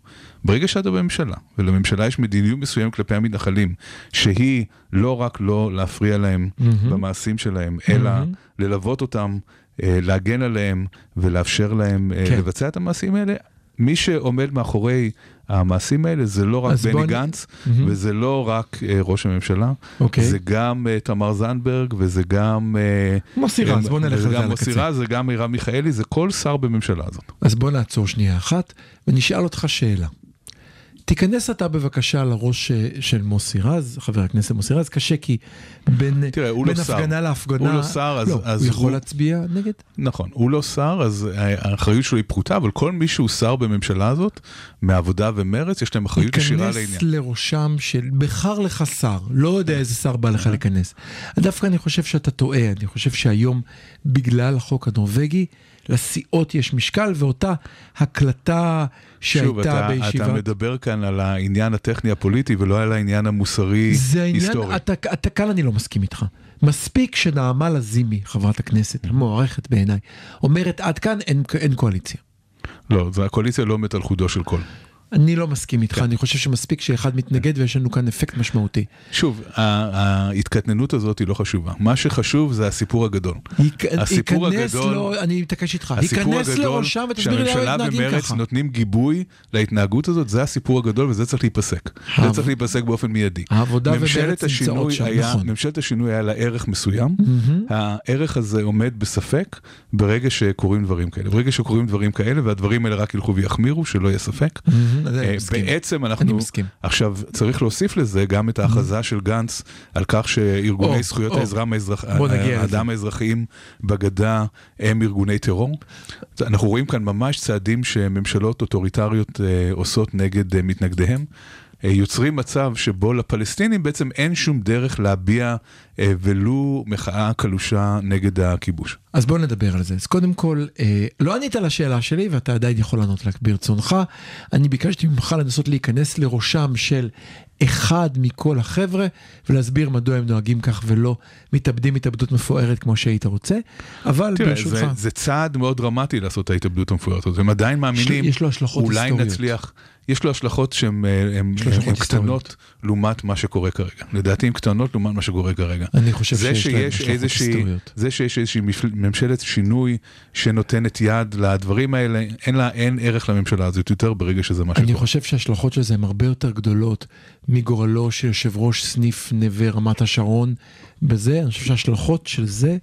ברגע שאתה בממשלה, ולממשלה יש מדיניות מסוימת כלפי המתנחלים, שהיא לא רק לא להפריע להם במעשים שלהם, אלא ללוות אותם, אה, להגן עליהם ולאפשר להם אה, כן. לבצע את המעשים האלה, מי שעומד מאחורי המעשים האלה זה לא רק בוא בני אני- גנץ, מהמם. וזה לא רק אה, ראש הממשלה, אוקיי. זה גם אה, תמר זנדברג, וזה גם... אה, מוסי רז, אה, בוא נלך וזה על על מוסי הקצה. רז, זה גם מרב מיכאלי, זה כל שר בממשלה הזאת. אז בוא נעצור שנייה אחת, ונשאל אותך שאלה. תיכנס אתה בבקשה לראש אה, של מוסי רז, חבר הכנסת מוסי רז, קשה כי בין, תראה, בין לא שר. הפגנה להפגנה, הוא לא שר, אז- לא, אז הוא יכול הוא- להצביע נגד? נכון, הוא לא שר, אז האחריות שלו היא פחותה, אבל כל מי שהוא שר בממשלה הזאת, מעבודה ומרץ, יש להם אחריות ישירה להיכנס לעניין. לראשם של בחר לך שר, לא יודע איזה שר בא לך להיכנס. דווקא אני חושב שאתה טועה, אני חושב שהיום בגלל החוק הנורבגי, לסיעות יש משקל ואותה הקלטה שוב, שהייתה אתה, בישיבה. אתה מדבר כאן על העניין הטכני הפוליטי ולא על העניין המוסרי זה העניין, היסטורי. אתה, אתה כאן אני לא מסכים איתך. מספיק שנעמה לזימי, חברת הכנסת, המוערכת בעיניי, אומרת עד כאן אין, אין קואליציה. לא, הקואליציה לא עומדת על חודו של קול. אני לא מסכים איתך, כן. אני חושב שמספיק שאחד מתנגד ויש לנו כאן אפקט משמעותי. שוב, ההתקטננות הזאת היא לא חשובה. מה שחשוב זה הסיפור הגדול. ייכ- הסיפור הגדול- לו, אני מתעקש איתך, הסיפור ייכנס הגדול לראשם ותסביר לי למה שהממשלה מתנהגים ככה. נותנים גיבוי להתנהגות הזאת, זה הסיפור הגדול וזה צריך להיפסק. זה העב- צריך להיפסק באופן מיידי. העבודה ומרץ נמצאות שם, היה, נכון. ממשלת השינוי היה לה ערך מסוים, הערך הזה עומד בספק ברגע שקורים דברים כאלה. ברגע שקורים דברים כאלה והדברים האלה רק ילכו ויחמירו, שלא יהיה ספק. אני אה. בעצם אנחנו. עכשיו צריך להוסיף לזה גם את ההכרזה של גנץ על כך שארגוני זכויות לזה. האדם האזרחיים בגדה הם ארגוני טרור. אנחנו רואים כאן ממש צעדים שממשלות אוטוריטריות אה, עושות נגד אה, מתנגדיהם. אה, יוצרים מצב שבו לפלסטינים בעצם אין שום דרך להביע אה, ולו מחאה קלושה נגד הכיבוש. אז בוא נדבר על זה. אז קודם כל, אה, לא ענית על השאלה שלי ואתה עדיין יכול לענות לה ברצונך. אני ביקשתי ממך לנסות להיכנס לראשם של אחד מכל החבר'ה ולהסביר מדוע הם נוהגים כך ולא מתאבדים התאבדות מפוארת כמו שהיית רוצה. אבל תראה, ברשותך, זה, זה צעד מאוד דרמטי לעשות את ההתאבדות המפוארת הזאת, הם עדיין מאמינים, יש לו השלכות אולי היסטוריות. נצליח, יש לו השלכות שהן אה, קטנות לעומת מה שקורה כרגע, לדעתי הן קטנות לעומת מה שקורה כרגע. אני חושב שיש שיש השלכות היסטוריות. זה שיש איזושהי ממשלת שינוי שנותנת יד לדברים האלה, אין לה, אין ערך לממשלה הזאת יותר ברגע שזה מה אני שקורה. חושב שההשלכות של זה הן הרבה יותר גדולות מגורלו של יושב ראש סניף נווה רמת השרון בזה, אני חושב שההשלכות של זה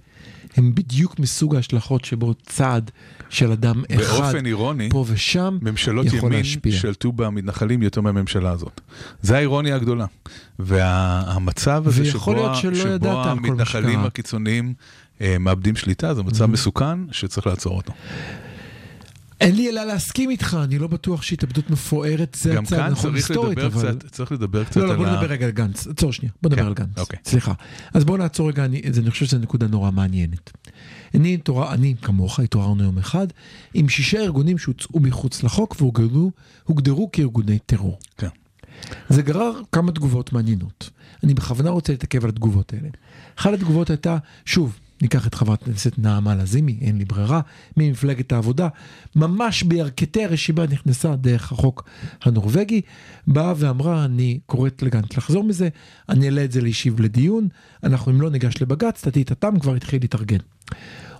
הן בדיוק מסוג ההשלכות שבו צעד של אדם אחד באופן אירוני, פה ושם ממשלות יכול ימין להשפיע. שלטו במתנחלים יותר מהממשלה הזאת. זה האירוניה הגדולה. והמצב הזה ויכול שבו, שבו על המתנחלים. הקיצוניים אה, מאבדים שליטה, זה מצב מסוכן שצריך לעצור אותו. אין לי אלא להסכים איתך, אני לא בטוח שהתאבדות מפוארת זה גם הצעד כאן נכון צריך היסטורית, לדבר אבל... קצת, צריך לדבר קצת לא, לא, על בוא ה... נדבר רגע על גנץ. עצור שנייה, בוא נדבר כן, על גנץ. אוקיי. סליחה. אז בוא נעצור רגע, אני חושב שזו נקודה נורא מעניינת. אני, התעורר, אני כמוך התעוררנו יום אחד עם שישה ארגונים שהוצאו מחוץ לחוק והוגדרו הוגדרו כארגוני טרור. כן. זה גרר כמה תגובות מעניינות. אני בכוונה רוצה להתעכב על התגובות האלה. אחת התגובות הייתה, שוב, ניקח את חברת הכנסת נעמה לזימי, אין לי ברירה, ממפלגת העבודה, ממש בירכתי הרשימה נכנסה דרך החוק הנורבגי, באה ואמרה, אני קוראת לגנץ לחזור מזה, אני אעלה את זה להשיב לדיון, אנחנו אם לא ניגש לבג"ץ, תתי תתם כבר התחיל להתארגן.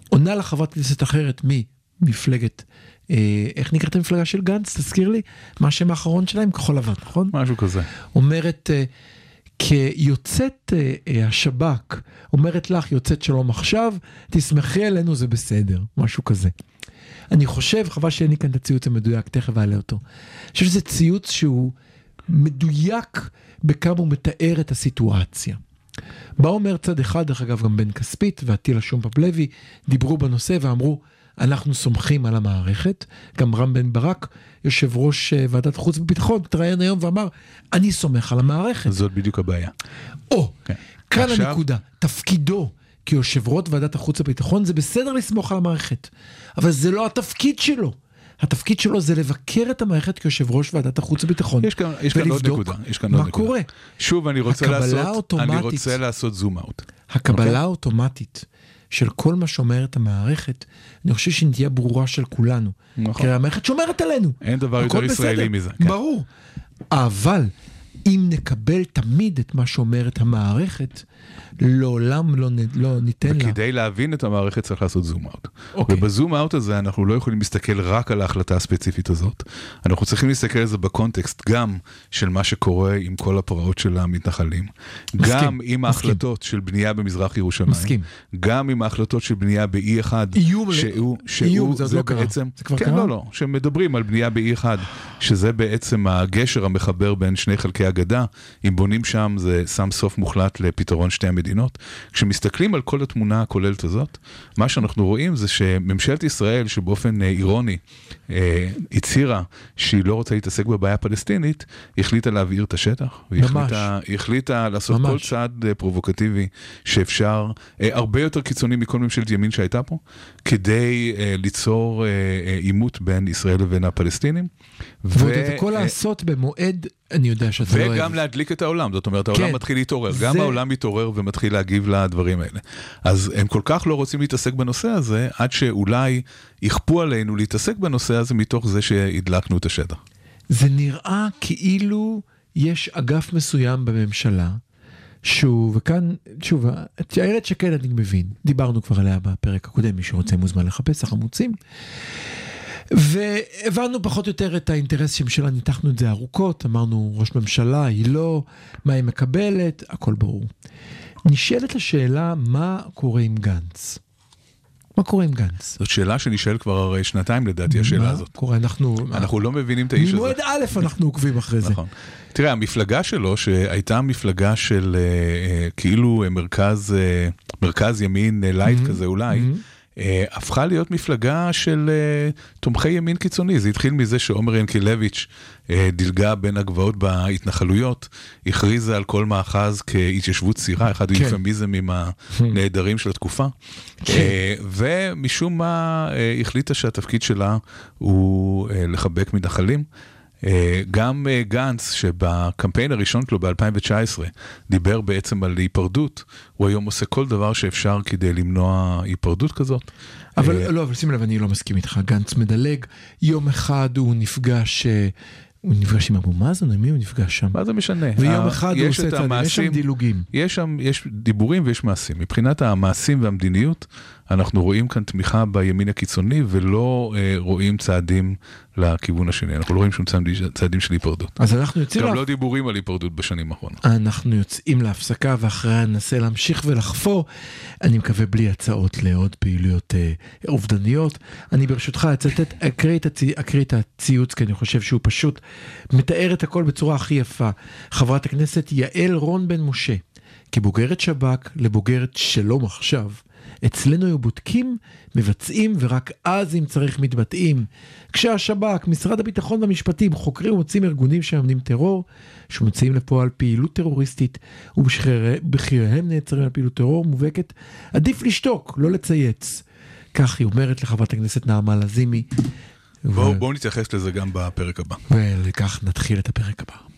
עונה לה חברת כנסת אחרת ממפלגת, אה, איך נקראת המפלגה של גנץ? תזכיר לי, מה השם האחרון שלהם? כחול לבן, נכון? משהו כזה. אומרת, אה, כיוצאת אה, אה, השב"כ, אומרת לך, יוצאת שלום עכשיו, תסמכי עלינו, זה בסדר, משהו כזה. אני חושב, חבל שאין לי כאן את הציוץ המדויק, תכף אעלה אותו. אני חושב שזה ציוץ שהוא מדויק בכמה הוא מתאר את הסיטואציה. בא אומר צד אחד, דרך אגב, גם בן כספית ועטילה שומפפ לוי, דיברו בנושא ואמרו, אנחנו סומכים על המערכת. גם רם בן ברק, יושב ראש אה, ועדת החוץ והביטחון, התראיין היום ואמר, אני סומך על המערכת. זאת בדיוק הבעיה. או, כן. כאן עכשיו- הנקודה, תפקידו כיושב ראש ועדת החוץ והביטחון זה בסדר לסמוך על המערכת, אבל זה לא התפקיד שלו. התפקיד שלו זה לבקר את המערכת כיושב ראש ועדת החוץ והביטחון. יש כאן, יש כאן עוד נקודה. יש כאן מה עוד נקודה. קורה. שוב, אני רוצה לעשות. אני רוצה לעשות זום אאוט. הקבלה אוקיי. האוטומטית של כל מה שאומרת המערכת, אני חושב שהיא תהיה ברורה של כולנו. נכון. כי המערכת שומרת עלינו. אין דבר יותר ישראלי בסדר. מזה, כן. ברור. אבל אם נקבל תמיד את מה שאומרת המערכת, לעולם לא, נ... לא ניתן לה. וכדי להבין את המערכת צריך לעשות זום אאוט. אוקיי. ובזום אאוט הזה אנחנו לא יכולים להסתכל רק על ההחלטה הספציפית הזאת, אנחנו צריכים להסתכל על זה בקונטקסט גם של מה שקורה עם כל הפרעות של המתנחלים, מסכים, גם עם מסכים. ההחלטות של בנייה במזרח ירושלים, מסכים. גם עם ההחלטות של בנייה באי אחד, איום ל- שהוא, איום, שהוא זה עוד לא קרה. בעצם, זה כבר כן, קרה? לא, לא, שמדברים על בנייה באי אחד, שזה בעצם הגשר המחבר בין שני חלקי הגדה, אם בונים שם זה שם סוף מוחלט לפתרון שתי המדינות. כשמסתכלים על כל התמונה הכוללת הזאת, מה שאנחנו רואים זה שממשלת ישראל, שבאופן אה, אירוני הצהירה שהיא לא רוצה להתעסק בבעיה הפלסטינית, החליטה להבעיר את השטח. ממש. החליטה, היא החליטה לעשות ממש. כל צעד אה, פרובוקטיבי שאפשר, אה, הרבה יותר קיצוני מכל ממשלת ימין שהייתה פה, כדי אה, ליצור אה, אה, עימות בין ישראל לבין הפלסטינים. ועוד את הכל אה, לעשות במועד, אני יודע שאתה לא אוהב. וגם להדליק את העולם, זאת אומרת העולם כן. מתחיל להתעורר, זה- גם העולם מתעורר ומתחיל להגיב לדברים האלה. אז הם כל כך לא רוצים להתעסק בנושא הזה, עד שאולי יכפו עלינו להתעסק בנושא הזה מתוך זה שהדלקנו את השטח. זה נראה כאילו יש אגף מסוים בממשלה, שהוא, וכאן, שוב, את איילת שקד אני מבין, דיברנו כבר עליה בפרק הקודם, מי שרוצה מוזמן לחפש, החמוצים. והבנו פחות או יותר את האינטרס שלה, ניתחנו את זה ארוכות, אמרנו ראש ממשלה, היא לא, מה היא מקבלת, הכל ברור. נשאלת השאלה, מה קורה עם גנץ? מה קורה עם גנץ? זאת שאלה שנשאל כבר הרי שנתיים לדעתי, השאלה מה הזאת. קורה? אנחנו... אנחנו לא מבינים את האיש הזה. ממועד א' אנחנו עוקבים אחרי זה. נכון. תראה, המפלגה שלו, שהייתה מפלגה של אה, אה, כאילו אה, מרכז, מרכז ימין light מהמ. כזה אולי, אה, הפכה להיות מפלגה של אה, תומכי ימין קיצוני. זה התחיל מזה שעומר ינקלביץ' אה, דילגה בין הגבעות בהתנחלויות, הכריזה על כל מאחז כהתיישבות צעירה, אחד כן. האופמיזמים הנהדרים של התקופה. אה, ומשום מה אה, החליטה שהתפקיד שלה הוא אה, לחבק מתנחלים. אה, גם אה, גנץ, שבקמפיין הראשון שלו ב-2019 דיבר בעצם על היפרדות, הוא היום עושה כל דבר שאפשר כדי למנוע היפרדות כזאת. אבל אה, לא, אבל שים לב, אני לא מסכים איתך, גנץ מדלג, יום אחד הוא נפגש, הוא נפגש עם אבו מאזן, עם מי הוא נפגש שם? מה זה משנה? ויום אחד הוא עושה את צעדים, יש שם דילוגים. יש שם, יש דיבורים ויש מעשים. מבחינת המעשים והמדיניות, אנחנו רואים כאן תמיכה בימין הקיצוני ולא אה, רואים צעדים לכיוון השני. אנחנו לא רואים שום צעדים, צעדים של היפרדות. אז אנחנו יוצאים, גם להפ... לא דיבורים על היפרדות בשנים האחרונות. אנחנו יוצאים להפסקה ואחריה ננסה להמשיך ולחפור, אני מקווה בלי הצעות לעוד פעילויות אה, אובדניות. אני ברשותך אצטט, אקריא את, הצי, אקריא את הציוץ כי אני חושב שהוא פשוט מתאר את הכל בצורה הכי יפה. חברת הכנסת יעל רון בן משה, כבוגרת שב"כ לבוגרת שלום עכשיו. אצלנו היו בודקים, מבצעים ורק אז אם צריך מתבטאים. כשהשב"כ, משרד הביטחון והמשפטים חוקרים ומוצאים ארגונים שמממנים טרור, שמוציאים לפועל פעילות טרוריסטית ובכיריהם נעצרים על פעילות טרור מובהקת, עדיף לשתוק, לא לצייץ. כך היא אומרת לחברת הכנסת נעמה לזימי. בואו ו- בואו נתייחס לזה גם בפרק הבא. ולכך נתחיל את הפרק הבא.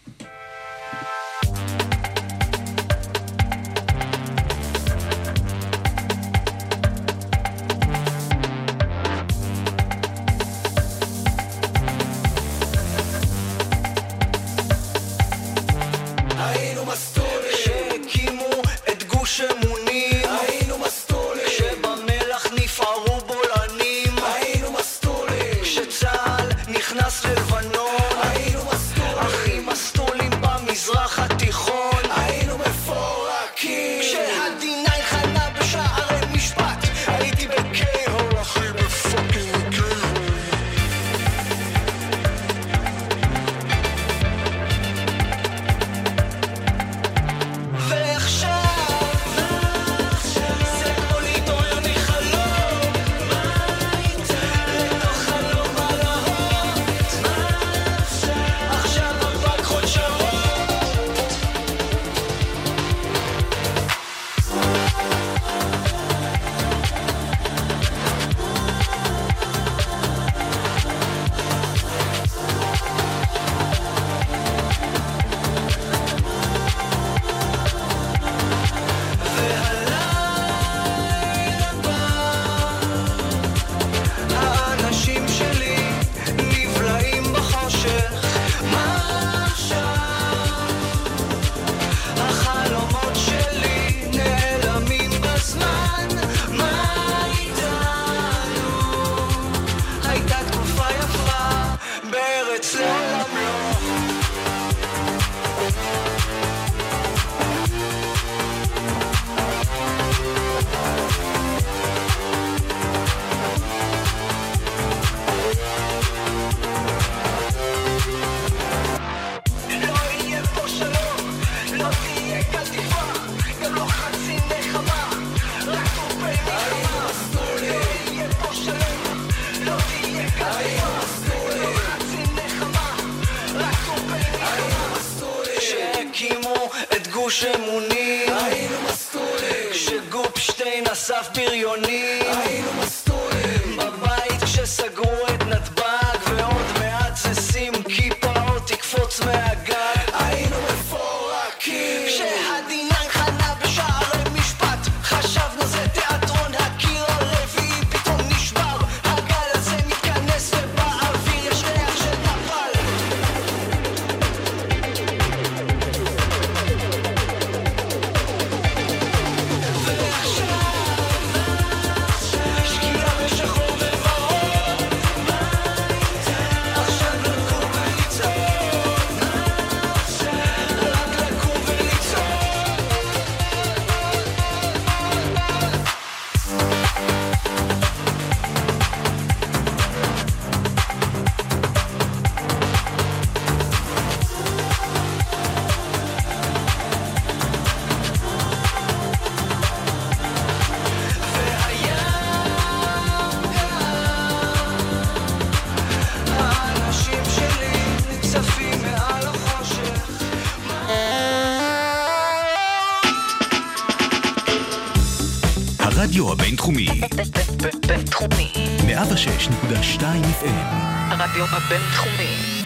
הבינתחומי.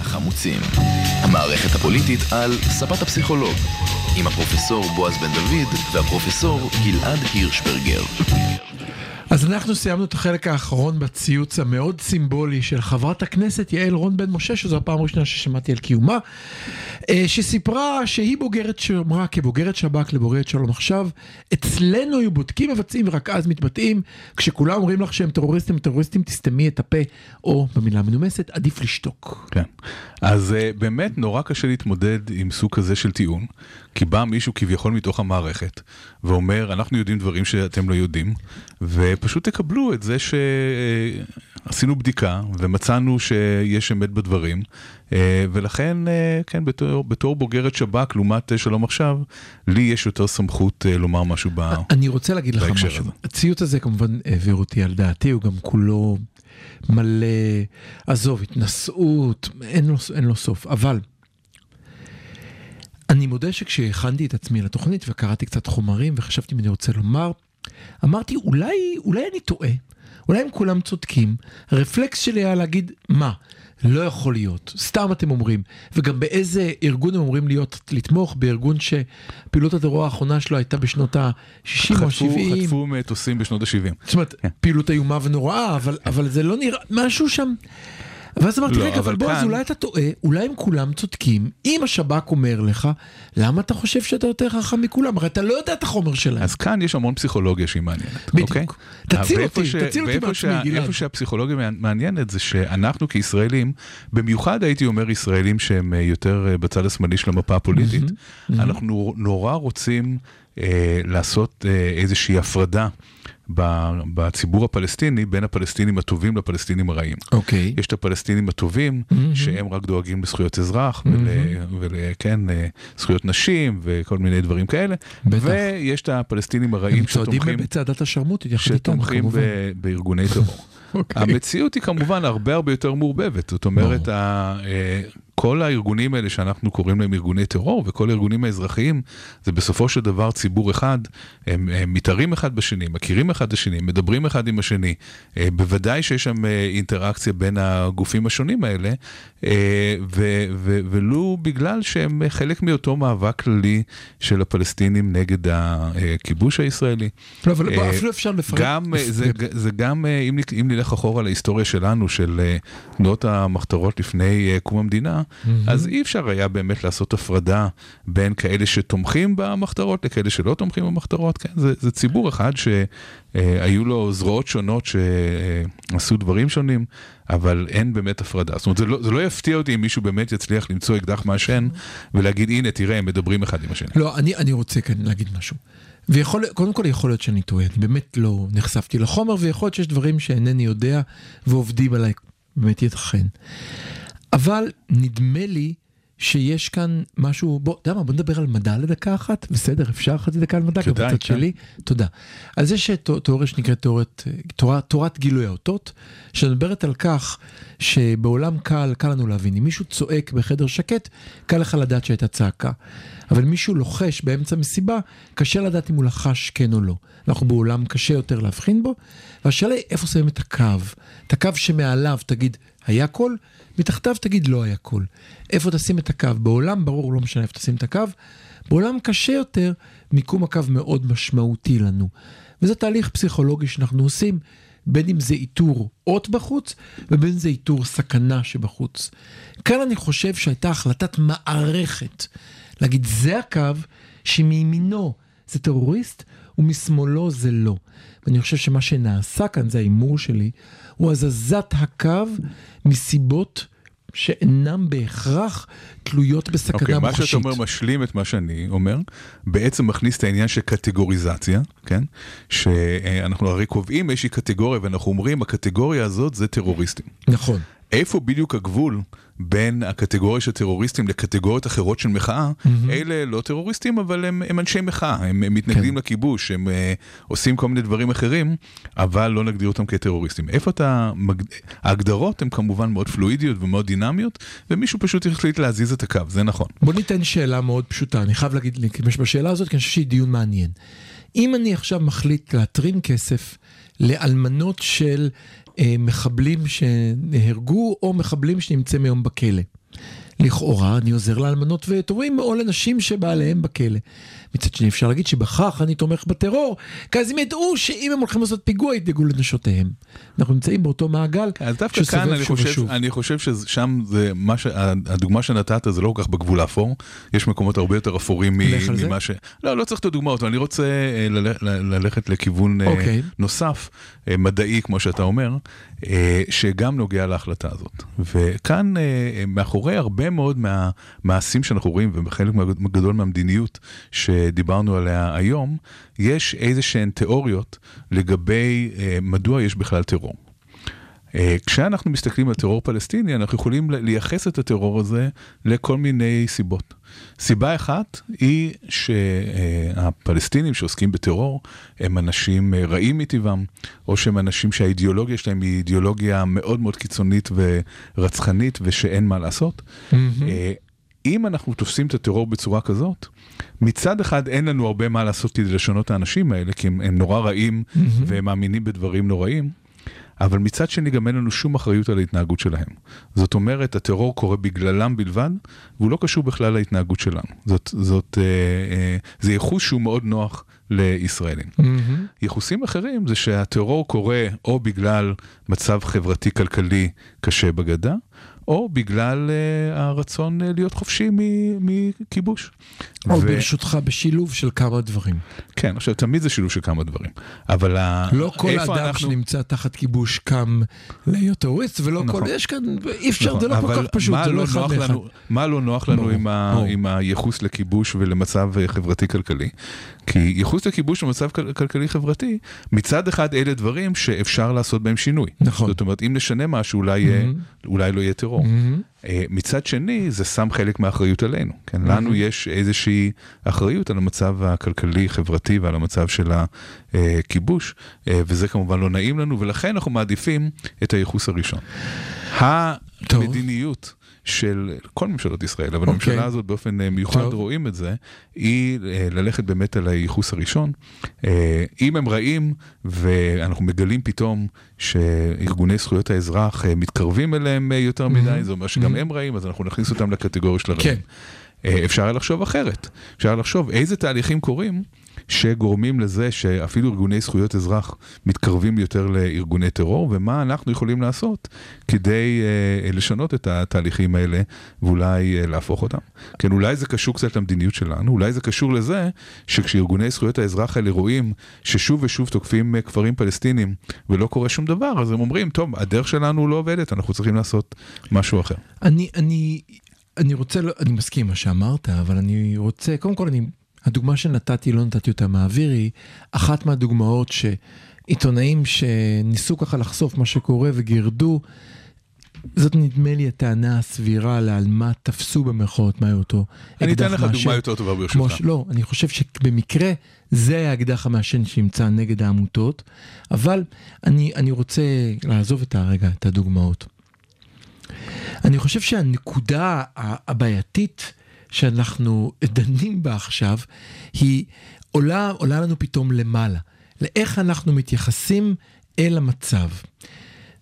החמוצים, המערכת הפוליטית על ספת הפסיכולוג, עם הפרופסור בועז בן דוד והפרופסור גלעד הירשברגר. אז אנחנו סיימנו את החלק האחרון בציוץ המאוד סימבולי של חברת הכנסת יעל רון בן משה, שזו הפעם הראשונה ששמעתי על קיומה, שסיפרה שהיא בוגרת, שאמרה כבוגרת שב"כ לבוגרת שלום עכשיו, אצלנו היו בודקים מבצעים ורק אז מתבטאים, כשכולם אומרים לך שהם טרוריסטים, טרוריסטים, תסתמי את הפה, או במילה מנומסת, עדיף לשתוק. כן. אז uh, באמת נורא קשה להתמודד עם סוג כזה של טיעון, כי בא מישהו כביכול מתוך המערכת, ואומר, אנחנו יודעים דברים שאתם לא יודעים, ופשוט תקבלו את זה שעשינו בדיקה, ומצאנו שיש אמת בדברים, uh, ולכן, uh, כן, בתור, בתור בוגרת שב"כ, לעומת שלום עכשיו, לי יש יותר סמכות לומר משהו ב... אני רוצה להגיד לך בהקשר משהו. הזה. הציוץ הזה כמובן העביר אותי על דעתי, הוא גם כולו מלא, עזוב, התנשאות, אין לו, אין לו סוף. אבל אני מודה שכשהכנתי את עצמי לתוכנית וקראתי קצת חומרים וחשבתי אם אני רוצה לומר, אמרתי, אולי, אולי אני טועה, אולי הם כולם צודקים. הרפלקס שלי היה להגיד, מה? לא יכול להיות, סתם אתם אומרים. וגם באיזה ארגון הם אומרים להיות, לתמוך בארגון שפעילות הטרור האחרונה שלו הייתה בשנות ה-60 או חטפו, ה-70. חטפו מטוסים בשנות ה-70. זאת אומרת, כן. פעילות איומה ונוראה, אבל, אבל זה לא נראה, משהו שם... ואז אמרתי, לא, רגע, אבל בועז, כאן- אולי אתה טועה, אולי הם כולם צודקים. אם השב"כ אומר לך, למה אתה חושב שאתה יותר חכם מכולם? הרי אתה לא יודע את החומר שלהם. אז כאן יש המון פסיכולוגיה שהיא מעניינת, בדיוק. אוקיי? תציל אותי, תציל אותי ואיפה מעצמי, שה- גלעד. איפה שהפסיכולוגיה מעניינת זה שאנחנו כישראלים, במיוחד הייתי אומר ישראלים שהם אה, יותר אה, בצד השמאלי של המפה הפוליטית, אנחנו נורא רוצים אה, לעשות אה, איזושהי הפרדה. בציבור הפלסטיני בין הפלסטינים הטובים לפלסטינים הרעים. אוקיי. יש את הפלסטינים הטובים, שהם רק דואגים לזכויות אזרח, וכן, זכויות נשים וכל מיני דברים כאלה, בטח. ויש את הפלסטינים הרעים הם צועדים שתומכים, בצעדת השרמוטית יחד איתם, שתומכים כמובן. ב- בארגוני טרור. אוקיי. המציאות היא כמובן הרבה הרבה יותר מעורבבת, זאת אומרת, ה- אה, כל הארגונים האלה שאנחנו קוראים להם ארגוני טרור וכל הארגונים האזרחיים, זה בסופו של דבר ציבור אחד, הם, הם מתערים אחד בשני, מכירים אחד את השני, מדברים אחד עם השני, אה, בוודאי שיש שם אה, אינטראקציה בין הגופים השונים האלה, אה, ו, ו, ולו בגלל שהם חלק מאותו מאבק כללי של הפלסטינים נגד הכיבוש הישראלי. לא, אבל אפילו אפשר לפרט. גם, זה, זה גם, אם, אם נלך אחורה להיסטוריה שלנו, של תנועות המחתרות לפני קום המדינה, אז אי אפשר היה באמת לעשות הפרדה בין כאלה שתומכים במחתרות לכאלה שלא תומכים במחתרות, כן? זה, זה ציבור אחד שהיו לו זרועות שונות שעשו דברים שונים, אבל אין באמת הפרדה. זאת אומרת, זה לא, זה לא יפתיע אותי אם מישהו באמת יצליח למצוא אקדח מעשן ולהגיד, הנה, תראה, הם מדברים אחד עם השני. לא, אני, אני רוצה כאן להגיד משהו. ויכול, קודם כל יכול להיות שאני טועה, אני באמת לא נחשפתי לחומר, ויכול להיות שיש דברים שאינני יודע ועובדים עליי, באמת ייתכן. אבל נדמה לי שיש כאן משהו, בוא, אתה יודע מה, בוא נדבר על מדע לדקה אחת, בסדר, אפשר חצי דקה על מדע, כדאי, כן. שלי, תודה. אז יש תא- תיאוריה שנקראת תיאוריית, תורה, תורת גילוי האותות, שמדברת על כך שבעולם קל, קל לנו להבין, אם מישהו צועק בחדר שקט, קל לך לדעת שהייתה צעקה. אבל מישהו לוחש באמצע מסיבה, קשה לדעת אם הוא לחש כן או לא. אנחנו בעולם קשה יותר להבחין בו, והשאלה היא איפה שמים את הקו. את הקו שמעליו תגיד היה קול, מתחתיו תגיד לא היה קול. איפה תשים את הקו? בעולם ברור, לא משנה איפה תשים את הקו. בעולם קשה יותר, מיקום הקו מאוד משמעותי לנו. וזה תהליך פסיכולוגי שאנחנו עושים, בין אם זה איתור אות בחוץ, ובין אם זה איתור סכנה שבחוץ. כאן אני חושב שהייתה החלטת מערכת, להגיד זה הקו שמימינו זה טרוריסט ומשמאלו זה לא. ואני חושב שמה שנעשה כאן, זה ההימור שלי, הוא הזזת הקו מסיבות שאינם בהכרח תלויות בסכנה אוקיי, מה מוחשית. שאתה אומר משלים את מה שאני אומר, בעצם מכניס את העניין של קטגוריזציה, כן? שאנחנו הרי קובעים איזושהי קטגוריה ואנחנו אומרים, הקטגוריה הזאת זה טרוריסטים. נכון. איפה בדיוק הגבול בין הקטגוריה של טרוריסטים לקטגוריות אחרות של מחאה? אלה לא טרוריסטים, אבל הם, הם אנשי מחאה, הם, הם מתנגדים כן. לכיבוש, הם uh, עושים כל מיני דברים אחרים, אבל לא נגדיר אותם כטרוריסטים. איפה אתה... מג... ההגדרות הן כמובן מאוד פלואידיות ומאוד דינמיות, ומישהו פשוט החליט להזיז את הקו, זה נכון. בוא ניתן שאלה מאוד פשוטה, אני חייב להגיד, להשתמש בשאלה הזאת, כי אני חושב שהיא דיון מעניין. אם אני עכשיו מחליט להתרים כסף לאלמנות של אה, מחבלים שנהרגו, או מחבלים שנמצאים היום בכלא. לכאורה אני עוזר לאלמנות ויתומים או לנשים שבעליהם בכלא. מצד שני אפשר להגיד שבכך אני תומך בטרור, כי אז הם ידעו שאם הם הולכים לעשות פיגוע ידאגו לנשותיהם. אנחנו נמצאים באותו מעגל אז דווקא כאן אני חושב, ושוב. אני חושב ששם זה מה ש... הדוגמה שנתת זה לא כל כך בגבול האפור, יש מקומות הרבה יותר אפורים מ-? ממה ש... לא, לא צריך את הדוגמאות, אני רוצה אה, ללכת, ללכת לכיוון אה, אוקיי. נוסף, אה, מדעי כמו שאתה אומר, שגם נוגע להחלטה הזאת. וכאן מאחורי הרבה מאוד מהמעשים שאנחנו רואים, וחלק גדול מהמדיניות שדיברנו עליה היום, יש איזה שהן תיאוריות לגבי אה, מדוע יש בכלל טרור. אה, כשאנחנו מסתכלים על טרור פלסטיני, אנחנו יכולים לייחס את הטרור הזה לכל מיני סיבות. סיבה אחת היא שהפלסטינים שעוסקים בטרור הם אנשים אה, רעים מטבעם, או שהם אנשים שהאידיאולוגיה שלהם היא אידיאולוגיה מאוד מאוד קיצונית ורצחנית ושאין מה לעשות. אה, אם אנחנו תופסים את הטרור בצורה כזאת, מצד אחד אין לנו הרבה מה לעשות כדי לשנות את האנשים האלה, כי הם, הם נורא רעים והם מאמינים בדברים נוראים, אבל מצד שני גם אין לנו שום אחריות על ההתנהגות שלהם. זאת אומרת, הטרור קורה בגללם בלבד, והוא לא קשור בכלל להתנהגות שלנו. זאת, זאת, אה, אה, זה ייחוס שהוא מאוד נוח לישראלים. ייחוסים אחרים זה שהטרור קורה או בגלל מצב חברתי-כלכלי קשה בגדה, או בגלל uh, הרצון uh, להיות חופשי מכיבוש. או ו- ברשותך בשילוב של כמה דברים. כן, עכשיו תמיד זה שילוב של כמה דברים, אבל לא כל אדם אנחנו- שנמצא תחת כיבוש קם להיות טרוריסט, ולא נכון. כל... יש כאן... אי אפשר, נכון, זה לא כל כך פשוט, זה לא לא אחד לאחד. לנו- מה לא נוח לנו ברור, עם ה- ברור. עם הייחוס לכיבוש ולמצב אה, חברתי-כלכלי? כי ייחוס לכיבוש ומצב כל- כלכלי-חברתי, מצד אחד אלה דברים שאפשר לעשות בהם שינוי. נכון. זאת אומרת, אם נשנה משהו, אולי Mhm. אולי לא יהיה טרור. Mhm. אה, מצד שני, זה שם חלק מהאחריות עלינו. כן, לנו יש איזושהי אחריות על המצב הכלכלי-חברתי ועל המצב של הכיבוש, אה, וזה כמובן לא נעים לנו, ולכן אנחנו מעדיפים את הייחוס הראשון. המדיניות של כל ממשלות ישראל, אבל אוקיי. הממשלה הזאת באופן אה, מיוחד טוב. רואים את זה, היא אה, ללכת באמת על הייחוס הראשון. אה, אם הם רעים ואנחנו מגלים פתאום שארגוני זכויות האזרח מתקרבים אליהם יותר מדי, זה אומר שגם הם רעים, אז אנחנו נכניס אותם לקטגוריה של הרעים. כן. אה, אפשר היה לחשוב אחרת. אפשר לחשוב איזה תהליכים קורים שגורמים לזה שאפילו ארגוני זכויות אזרח מתקרבים יותר לארגוני טרור, ומה אנחנו יכולים לעשות כדי אה, לשנות את התהליכים האלה ואולי אה, להפוך אותם. כן, אולי זה קשור קצת למדיניות שלנו, אולי זה קשור לזה שכשארגוני זכויות האזרח האלה רואים ששוב ושוב תוקפים אה, כפרים פלסטינים ולא קורה שום דבר, אז הם אומרים, טוב, הדרך שלנו לא עובדת, אנחנו צריכים לעשות משהו אחר. אני, אני, אני רוצה, לא- אני מסכים מה שאמרת, אבל אני רוצה, קודם כל, אני, הדוגמה שנתתי, לא נתתי אותה מהאוויר, היא אחת מהדוגמאות שעיתונאים שניסו ככה לחשוף מה שקורה וגירדו, זאת נדמה לי הטענה הסבירה על מה תפסו במרכאות מהי אותו אני אתן לך. דוגמה יותר טובה ברשותך. ש... לא, אני חושב שבמקרה זה היה האקדח המעשן שנמצא נגד העמותות, אבל אני, אני רוצה לעזוב את הרגע, את הדוגמאות. אני חושב שהנקודה הבעייתית שאנחנו דנים בה עכשיו, היא עולה, עולה לנו פתאום למעלה. לאיך אנחנו מתייחסים אל המצב.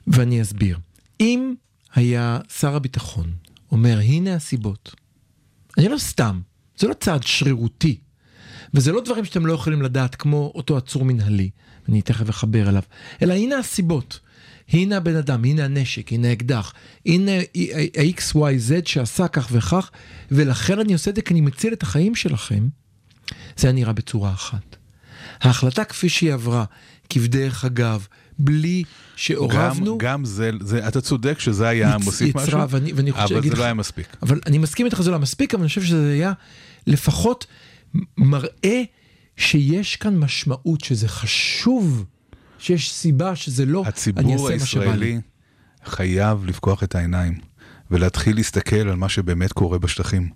ואני אסביר. אם היה שר הביטחון אומר, הנה הסיבות, אני לא סתם, זה לא צעד שרירותי, וזה לא דברים שאתם לא יכולים לדעת כמו אותו עצור מנהלי, אני תכף אחבר אליו, אלא הנה הסיבות. הנה הבן אדם, הנה הנשק, הנה האקדח, הנה ה-XYZ שעשה כך וכך, ולכן אני עושה את זה כי אני מציל את החיים שלכם. זה היה נראה בצורה אחת. ההחלטה כפי שהיא עברה, כבדרך אגב, בלי שעורבנו, גם, גם זה, זה, אתה צודק שזה היה יצ- מוסיף יצרה, משהו, ואני- ואני חושב- אבל זה לך- לא היה מספיק. אבל אני מסכים איתך שזה לא מספיק, אבל אני חושב שזה היה לפחות מראה שיש כאן משמעות, שזה חשוב, שיש סיבה שזה לא, אני הציבור אעשה מה שבא לי. הישראלי חייב לפקוח את העיניים ולהתחיל להסתכל על מה שבאמת קורה בשטחים.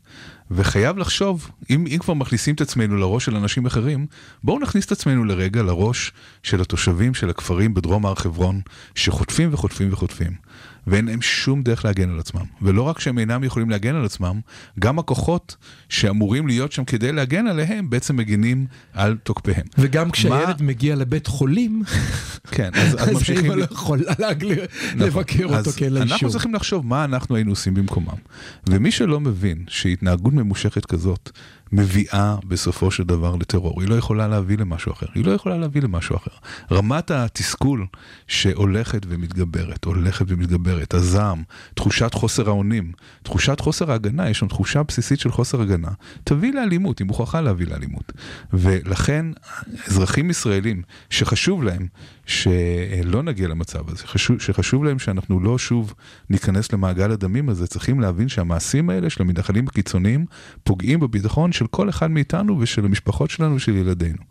וחייב לחשוב, אם, אם כבר מכניסים את עצמנו לראש של אנשים אחרים, בואו נכניס את עצמנו לרגע לראש של התושבים של הכפרים בדרום הר חברון, שחוטפים וחוטפים וחוטפים. ואין להם שום דרך להגן על עצמם. ולא רק שהם אינם יכולים להגן על עצמם, גם הכוחות שאמורים להיות שם כדי להגן עליהם, בעצם מגינים על תוקפיהם. וגם כשהילד מה- מגיע לבית חולים, כן, אז, אז אז ממשיכים... ל- לא יכולה להגל- נכון. לבקר אותו אז אין לה אנחנו. צריכים לחשוב מה אנחנו היינו עושים במקומם. ומי שלא מבין שהתנהגות ממושכת כזאת מביאה בסופו של דבר לטרור, היא לא יכולה להביא למשהו אחר. היא לא יכולה להביא למשהו אחר. רמת התסכול שהולכת ומתגברת, הולכת ומתגברת, הזעם, תחושת חוסר האונים, תחושת חוסר ההגנה, יש שם תחושה בסיסית של חוסר הגנה, תביא לאלימות, היא מוכרחה להביא לאלימות. ולכן אזרחים ישראלים שחשוב להם שלא נגיע למצב הזה, חשוב, שחשוב להם שאנחנו לא שוב ניכנס למעגל הדמים הזה, צריכים להבין שהמעשים האלה של המתנחלים הקיצוניים פוגעים בביטחון של כל אחד מאיתנו ושל המשפחות שלנו ושל ילדינו.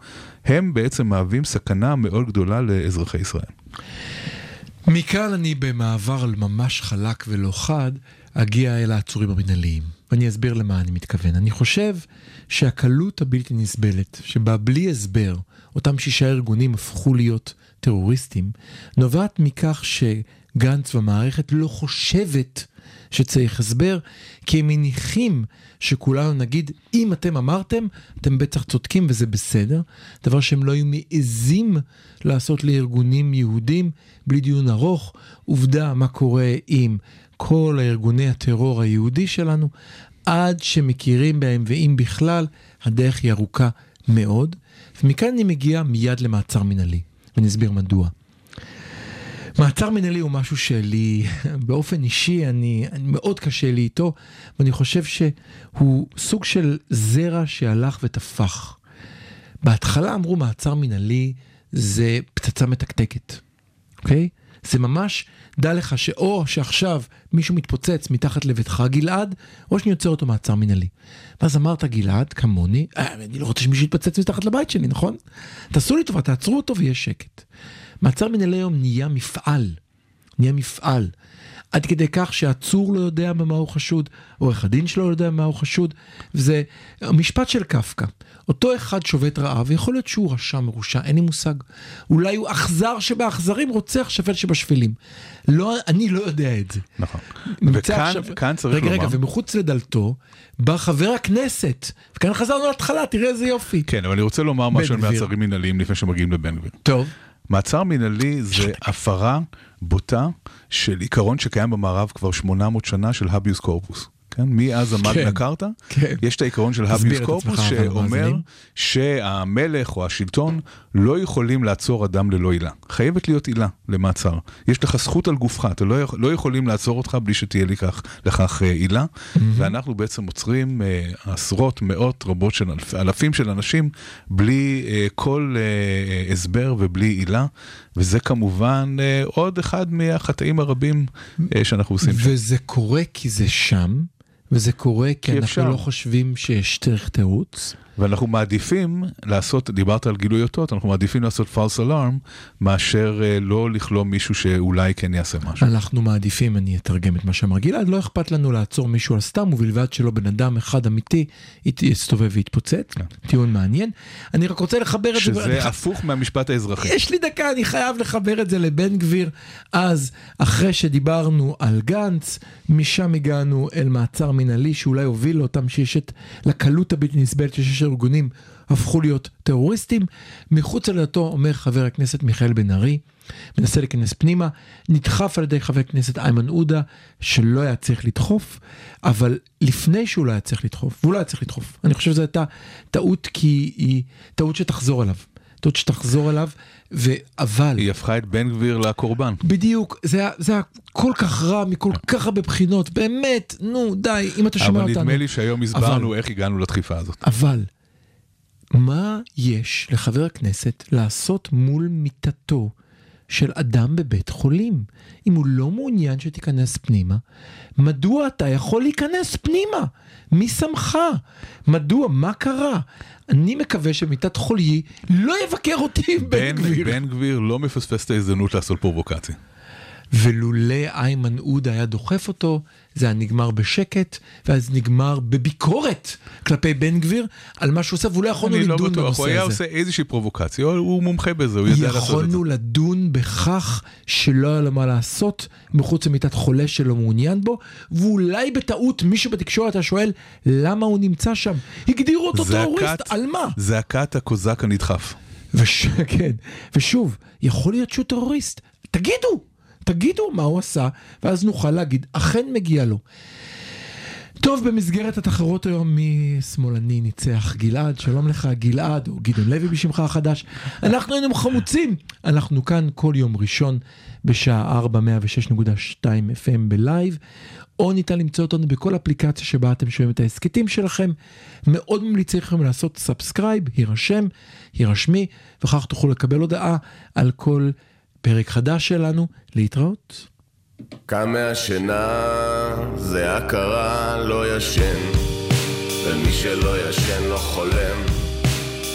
הם בעצם מהווים סכנה מאוד גדולה לאזרחי ישראל. מכאן אני במעבר ממש חלק ולא חד, אגיע אל העצורים המנהליים. ואני אסביר למה אני מתכוון. אני חושב שהקלות הבלתי נסבלת, שבה בלי הסבר אותם שישה ארגונים הפכו להיות טרוריסטים, נובעת מכך שגנץ והמערכת לא חושבת שצריך הסבר, כי הם מניחים שכולנו נגיד, אם אתם אמרתם, אתם בטח צודקים וזה בסדר. דבר שהם לא היו מעזים לעשות לארגונים יהודים בלי דיון ארוך. עובדה, מה קורה עם כל הארגוני הטרור היהודי שלנו, עד שמכירים בהם, ואם בכלל, הדרך היא ארוכה מאוד. ומכאן אני מגיע מיד למעצר מנהלי, ואני אסביר מדוע. מעצר מנהלי הוא משהו שלי, באופן אישי, אני, אני מאוד קשה לי איתו, ואני חושב שהוא סוג של זרע שהלך ותפח. בהתחלה אמרו מעצר מנהלי זה פצצה מתקתקת, אוקיי? זה ממש, דע לך שאו שעכשיו מישהו מתפוצץ מתחת לביתך גלעד, או שאני יוצר אותו מעצר מנהלי. ואז אמרת גלעד, כמוני, אה, אני לא רוצה שמישהו יתפוצץ מתחת לבית שלי, נכון? תעשו לי טובה, תעצרו אותו ויהיה שקט. מעצר מנהלי היום נהיה מפעל, נהיה מפעל. עד כדי כך שהעצור לא יודע במה הוא חשוד, עורך הדין שלו לא יודע במה הוא חשוד, וזה המשפט של קפקא. אותו אחד שובת רעב, יכול להיות שהוא רשע מרושע, אין לי מושג. אולי הוא אכזר שבאכזרים, רוצח שפל שבשפלים. לא, אני לא יודע את זה. נכון. וכאן עכשיו- כאן צריך רגע, לומר... רגע, ומחוץ לדלתו בא חבר הכנסת, וכאן חזרנו להתחלה, תראה איזה יופי. כן, אבל אני רוצה לומר משהו על. מעצרים מנהליים לפני שמגיעים לבן גביר. טוב. מעצר מנהלי זה הפרה בוטה של עיקרון שקיים במערב כבר 800 שנה של הביוס קורפוס. כן, מאז המגנה כן. קרתא, כן. יש את העיקרון של הביוס קורפוס שאומר. שהמלך או השלטון לא יכולים לעצור אדם ללא עילה. חייבת להיות עילה למעצר. יש לך זכות על גופך, אתה לא, לא יכולים לעצור אותך בלי שתהיה לכך, לכך אה, עילה, ואנחנו בעצם עוצרים אה, עשרות, מאות רבות של אלפ, אלפים של אנשים בלי אה, כל הסבר ובלי עילה, וזה כמובן עוד אחד מהחטאים הרבים שאנחנו עושים. וזה קורה כי זה שם, וזה קורה כי, אנחנו אפשר. לא חושבים שיש דרך תירוץ. ואנחנו מעדיפים לעשות, דיברת על גילוי אותות, אנחנו מעדיפים לעשות false alarm מאשר אה, לא לכלום מישהו שאולי כן יעשה משהו. אנחנו מעדיפים, אני אתרגם את מה שאמר גלעד, לא אכפת לנו לעצור מישהו על סתם, ובלבד שלא בן אדם אחד אמיתי ית- יסתובב ויתפוצץ. טיעון מעניין. אני רק רוצה לחבר את זה. שזה הפוך מהמשפט האזרחי. יש לי דקה, אני חייב לחבר את זה לבן גביר. אז, אחרי שדיברנו על גנץ, משם הגענו אל מעצר מנהלי שאולי הוביל לאותם שיש את, לקלות הבלתי נסבלת שיש ארגונים הפכו להיות טרוריסטים. מחוץ לדעתו אומר חבר הכנסת מיכאל בן ארי, מנסה להיכנס פנימה, נדחף על ידי חבר הכנסת איימן עודה, שלא היה צריך לדחוף, אבל לפני שהוא לא היה צריך לדחוף, והוא לא היה צריך לדחוף. אני חושב שזו הייתה טעות כי היא טעות שתחזור אליו. טעות שתחזור אליו, ואבל, היא הפכה את בן גביר לקורבן. בדיוק, זה היה, זה היה כל כך רע מכל כך הרבה בחינות, באמת, נו די, אם אתה שומע אבל אותנו. נדמה לי שהיום הסברנו אבל- איך הגענו לדחיפה הזאת. אבל, מה יש לחבר הכנסת לעשות מול מיטתו של אדם בבית חולים? אם הוא לא מעוניין שתיכנס פנימה, מדוע אתה יכול להיכנס פנימה? מי שמך? מדוע? מה קרה? אני מקווה שמיטת חולי לא יבקר אותי עם בן גביר. בן גביר לא מפספס את ההזדמנות לעשות פרובוקציה. ולולא איימן עודה היה דוחף אותו, זה היה נגמר בשקט, ואז נגמר בביקורת כלפי בן גביר על מה שהוא עושה, והוא לא יכולנו אני לא לדון בטוח, הוא בנושא היה הזה. עושה איזושהי פרובוקציה, הוא מומחה בזה, הוא יודע לעשות את זה. יכולנו לדון בכך שלא היה לו מה לעשות מחוץ למיטת חולה שלא מעוניין בו, ואולי בטעות מישהו בתקשורת היה שואל למה הוא נמצא שם. הגדירו אותו זעקת- טרוריסט, על מה? זעקת הקוזק הנדחף. וש... כן, ושוב, יכול להיות שהוא טרוריסט. תגידו, תגידו מה הוא עשה, ואז נוכל להגיד, אכן מגיע לו. טוב, במסגרת התחרות היום מי שמאלני ניצח גלעד, שלום לך גלעד, או גדעון לוי בשמך החדש. אנחנו היינו חמוצים. אנחנו כאן כל יום ראשון בשעה 4, 106.2 FM ב live, או ניתן למצוא אותנו בכל אפליקציה שבה אתם שומעים את ההסכתים שלכם. מאוד ממליץ לכם לעשות subscribe, הירשם, הירשמי, וכך תוכלו לקבל הודעה על כל פרק חדש שלנו. להתראות. קם מהשינה, זה הכרה, לא ישן. ומי שלא ישן לא חולם,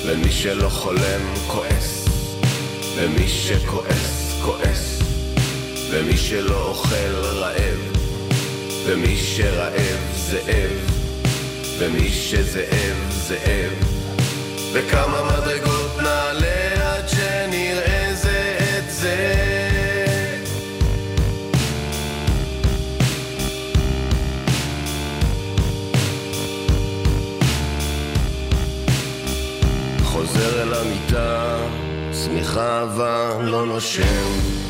ומי שלא חולם כועס. ומי שכועס, כועס. ומי שלא אוכל רעב. ומי שרעב, זאב. ומי שזאב, זאב. וכמה מדרגות חוזר אל המיטה, שמיכה אבל לא נושם.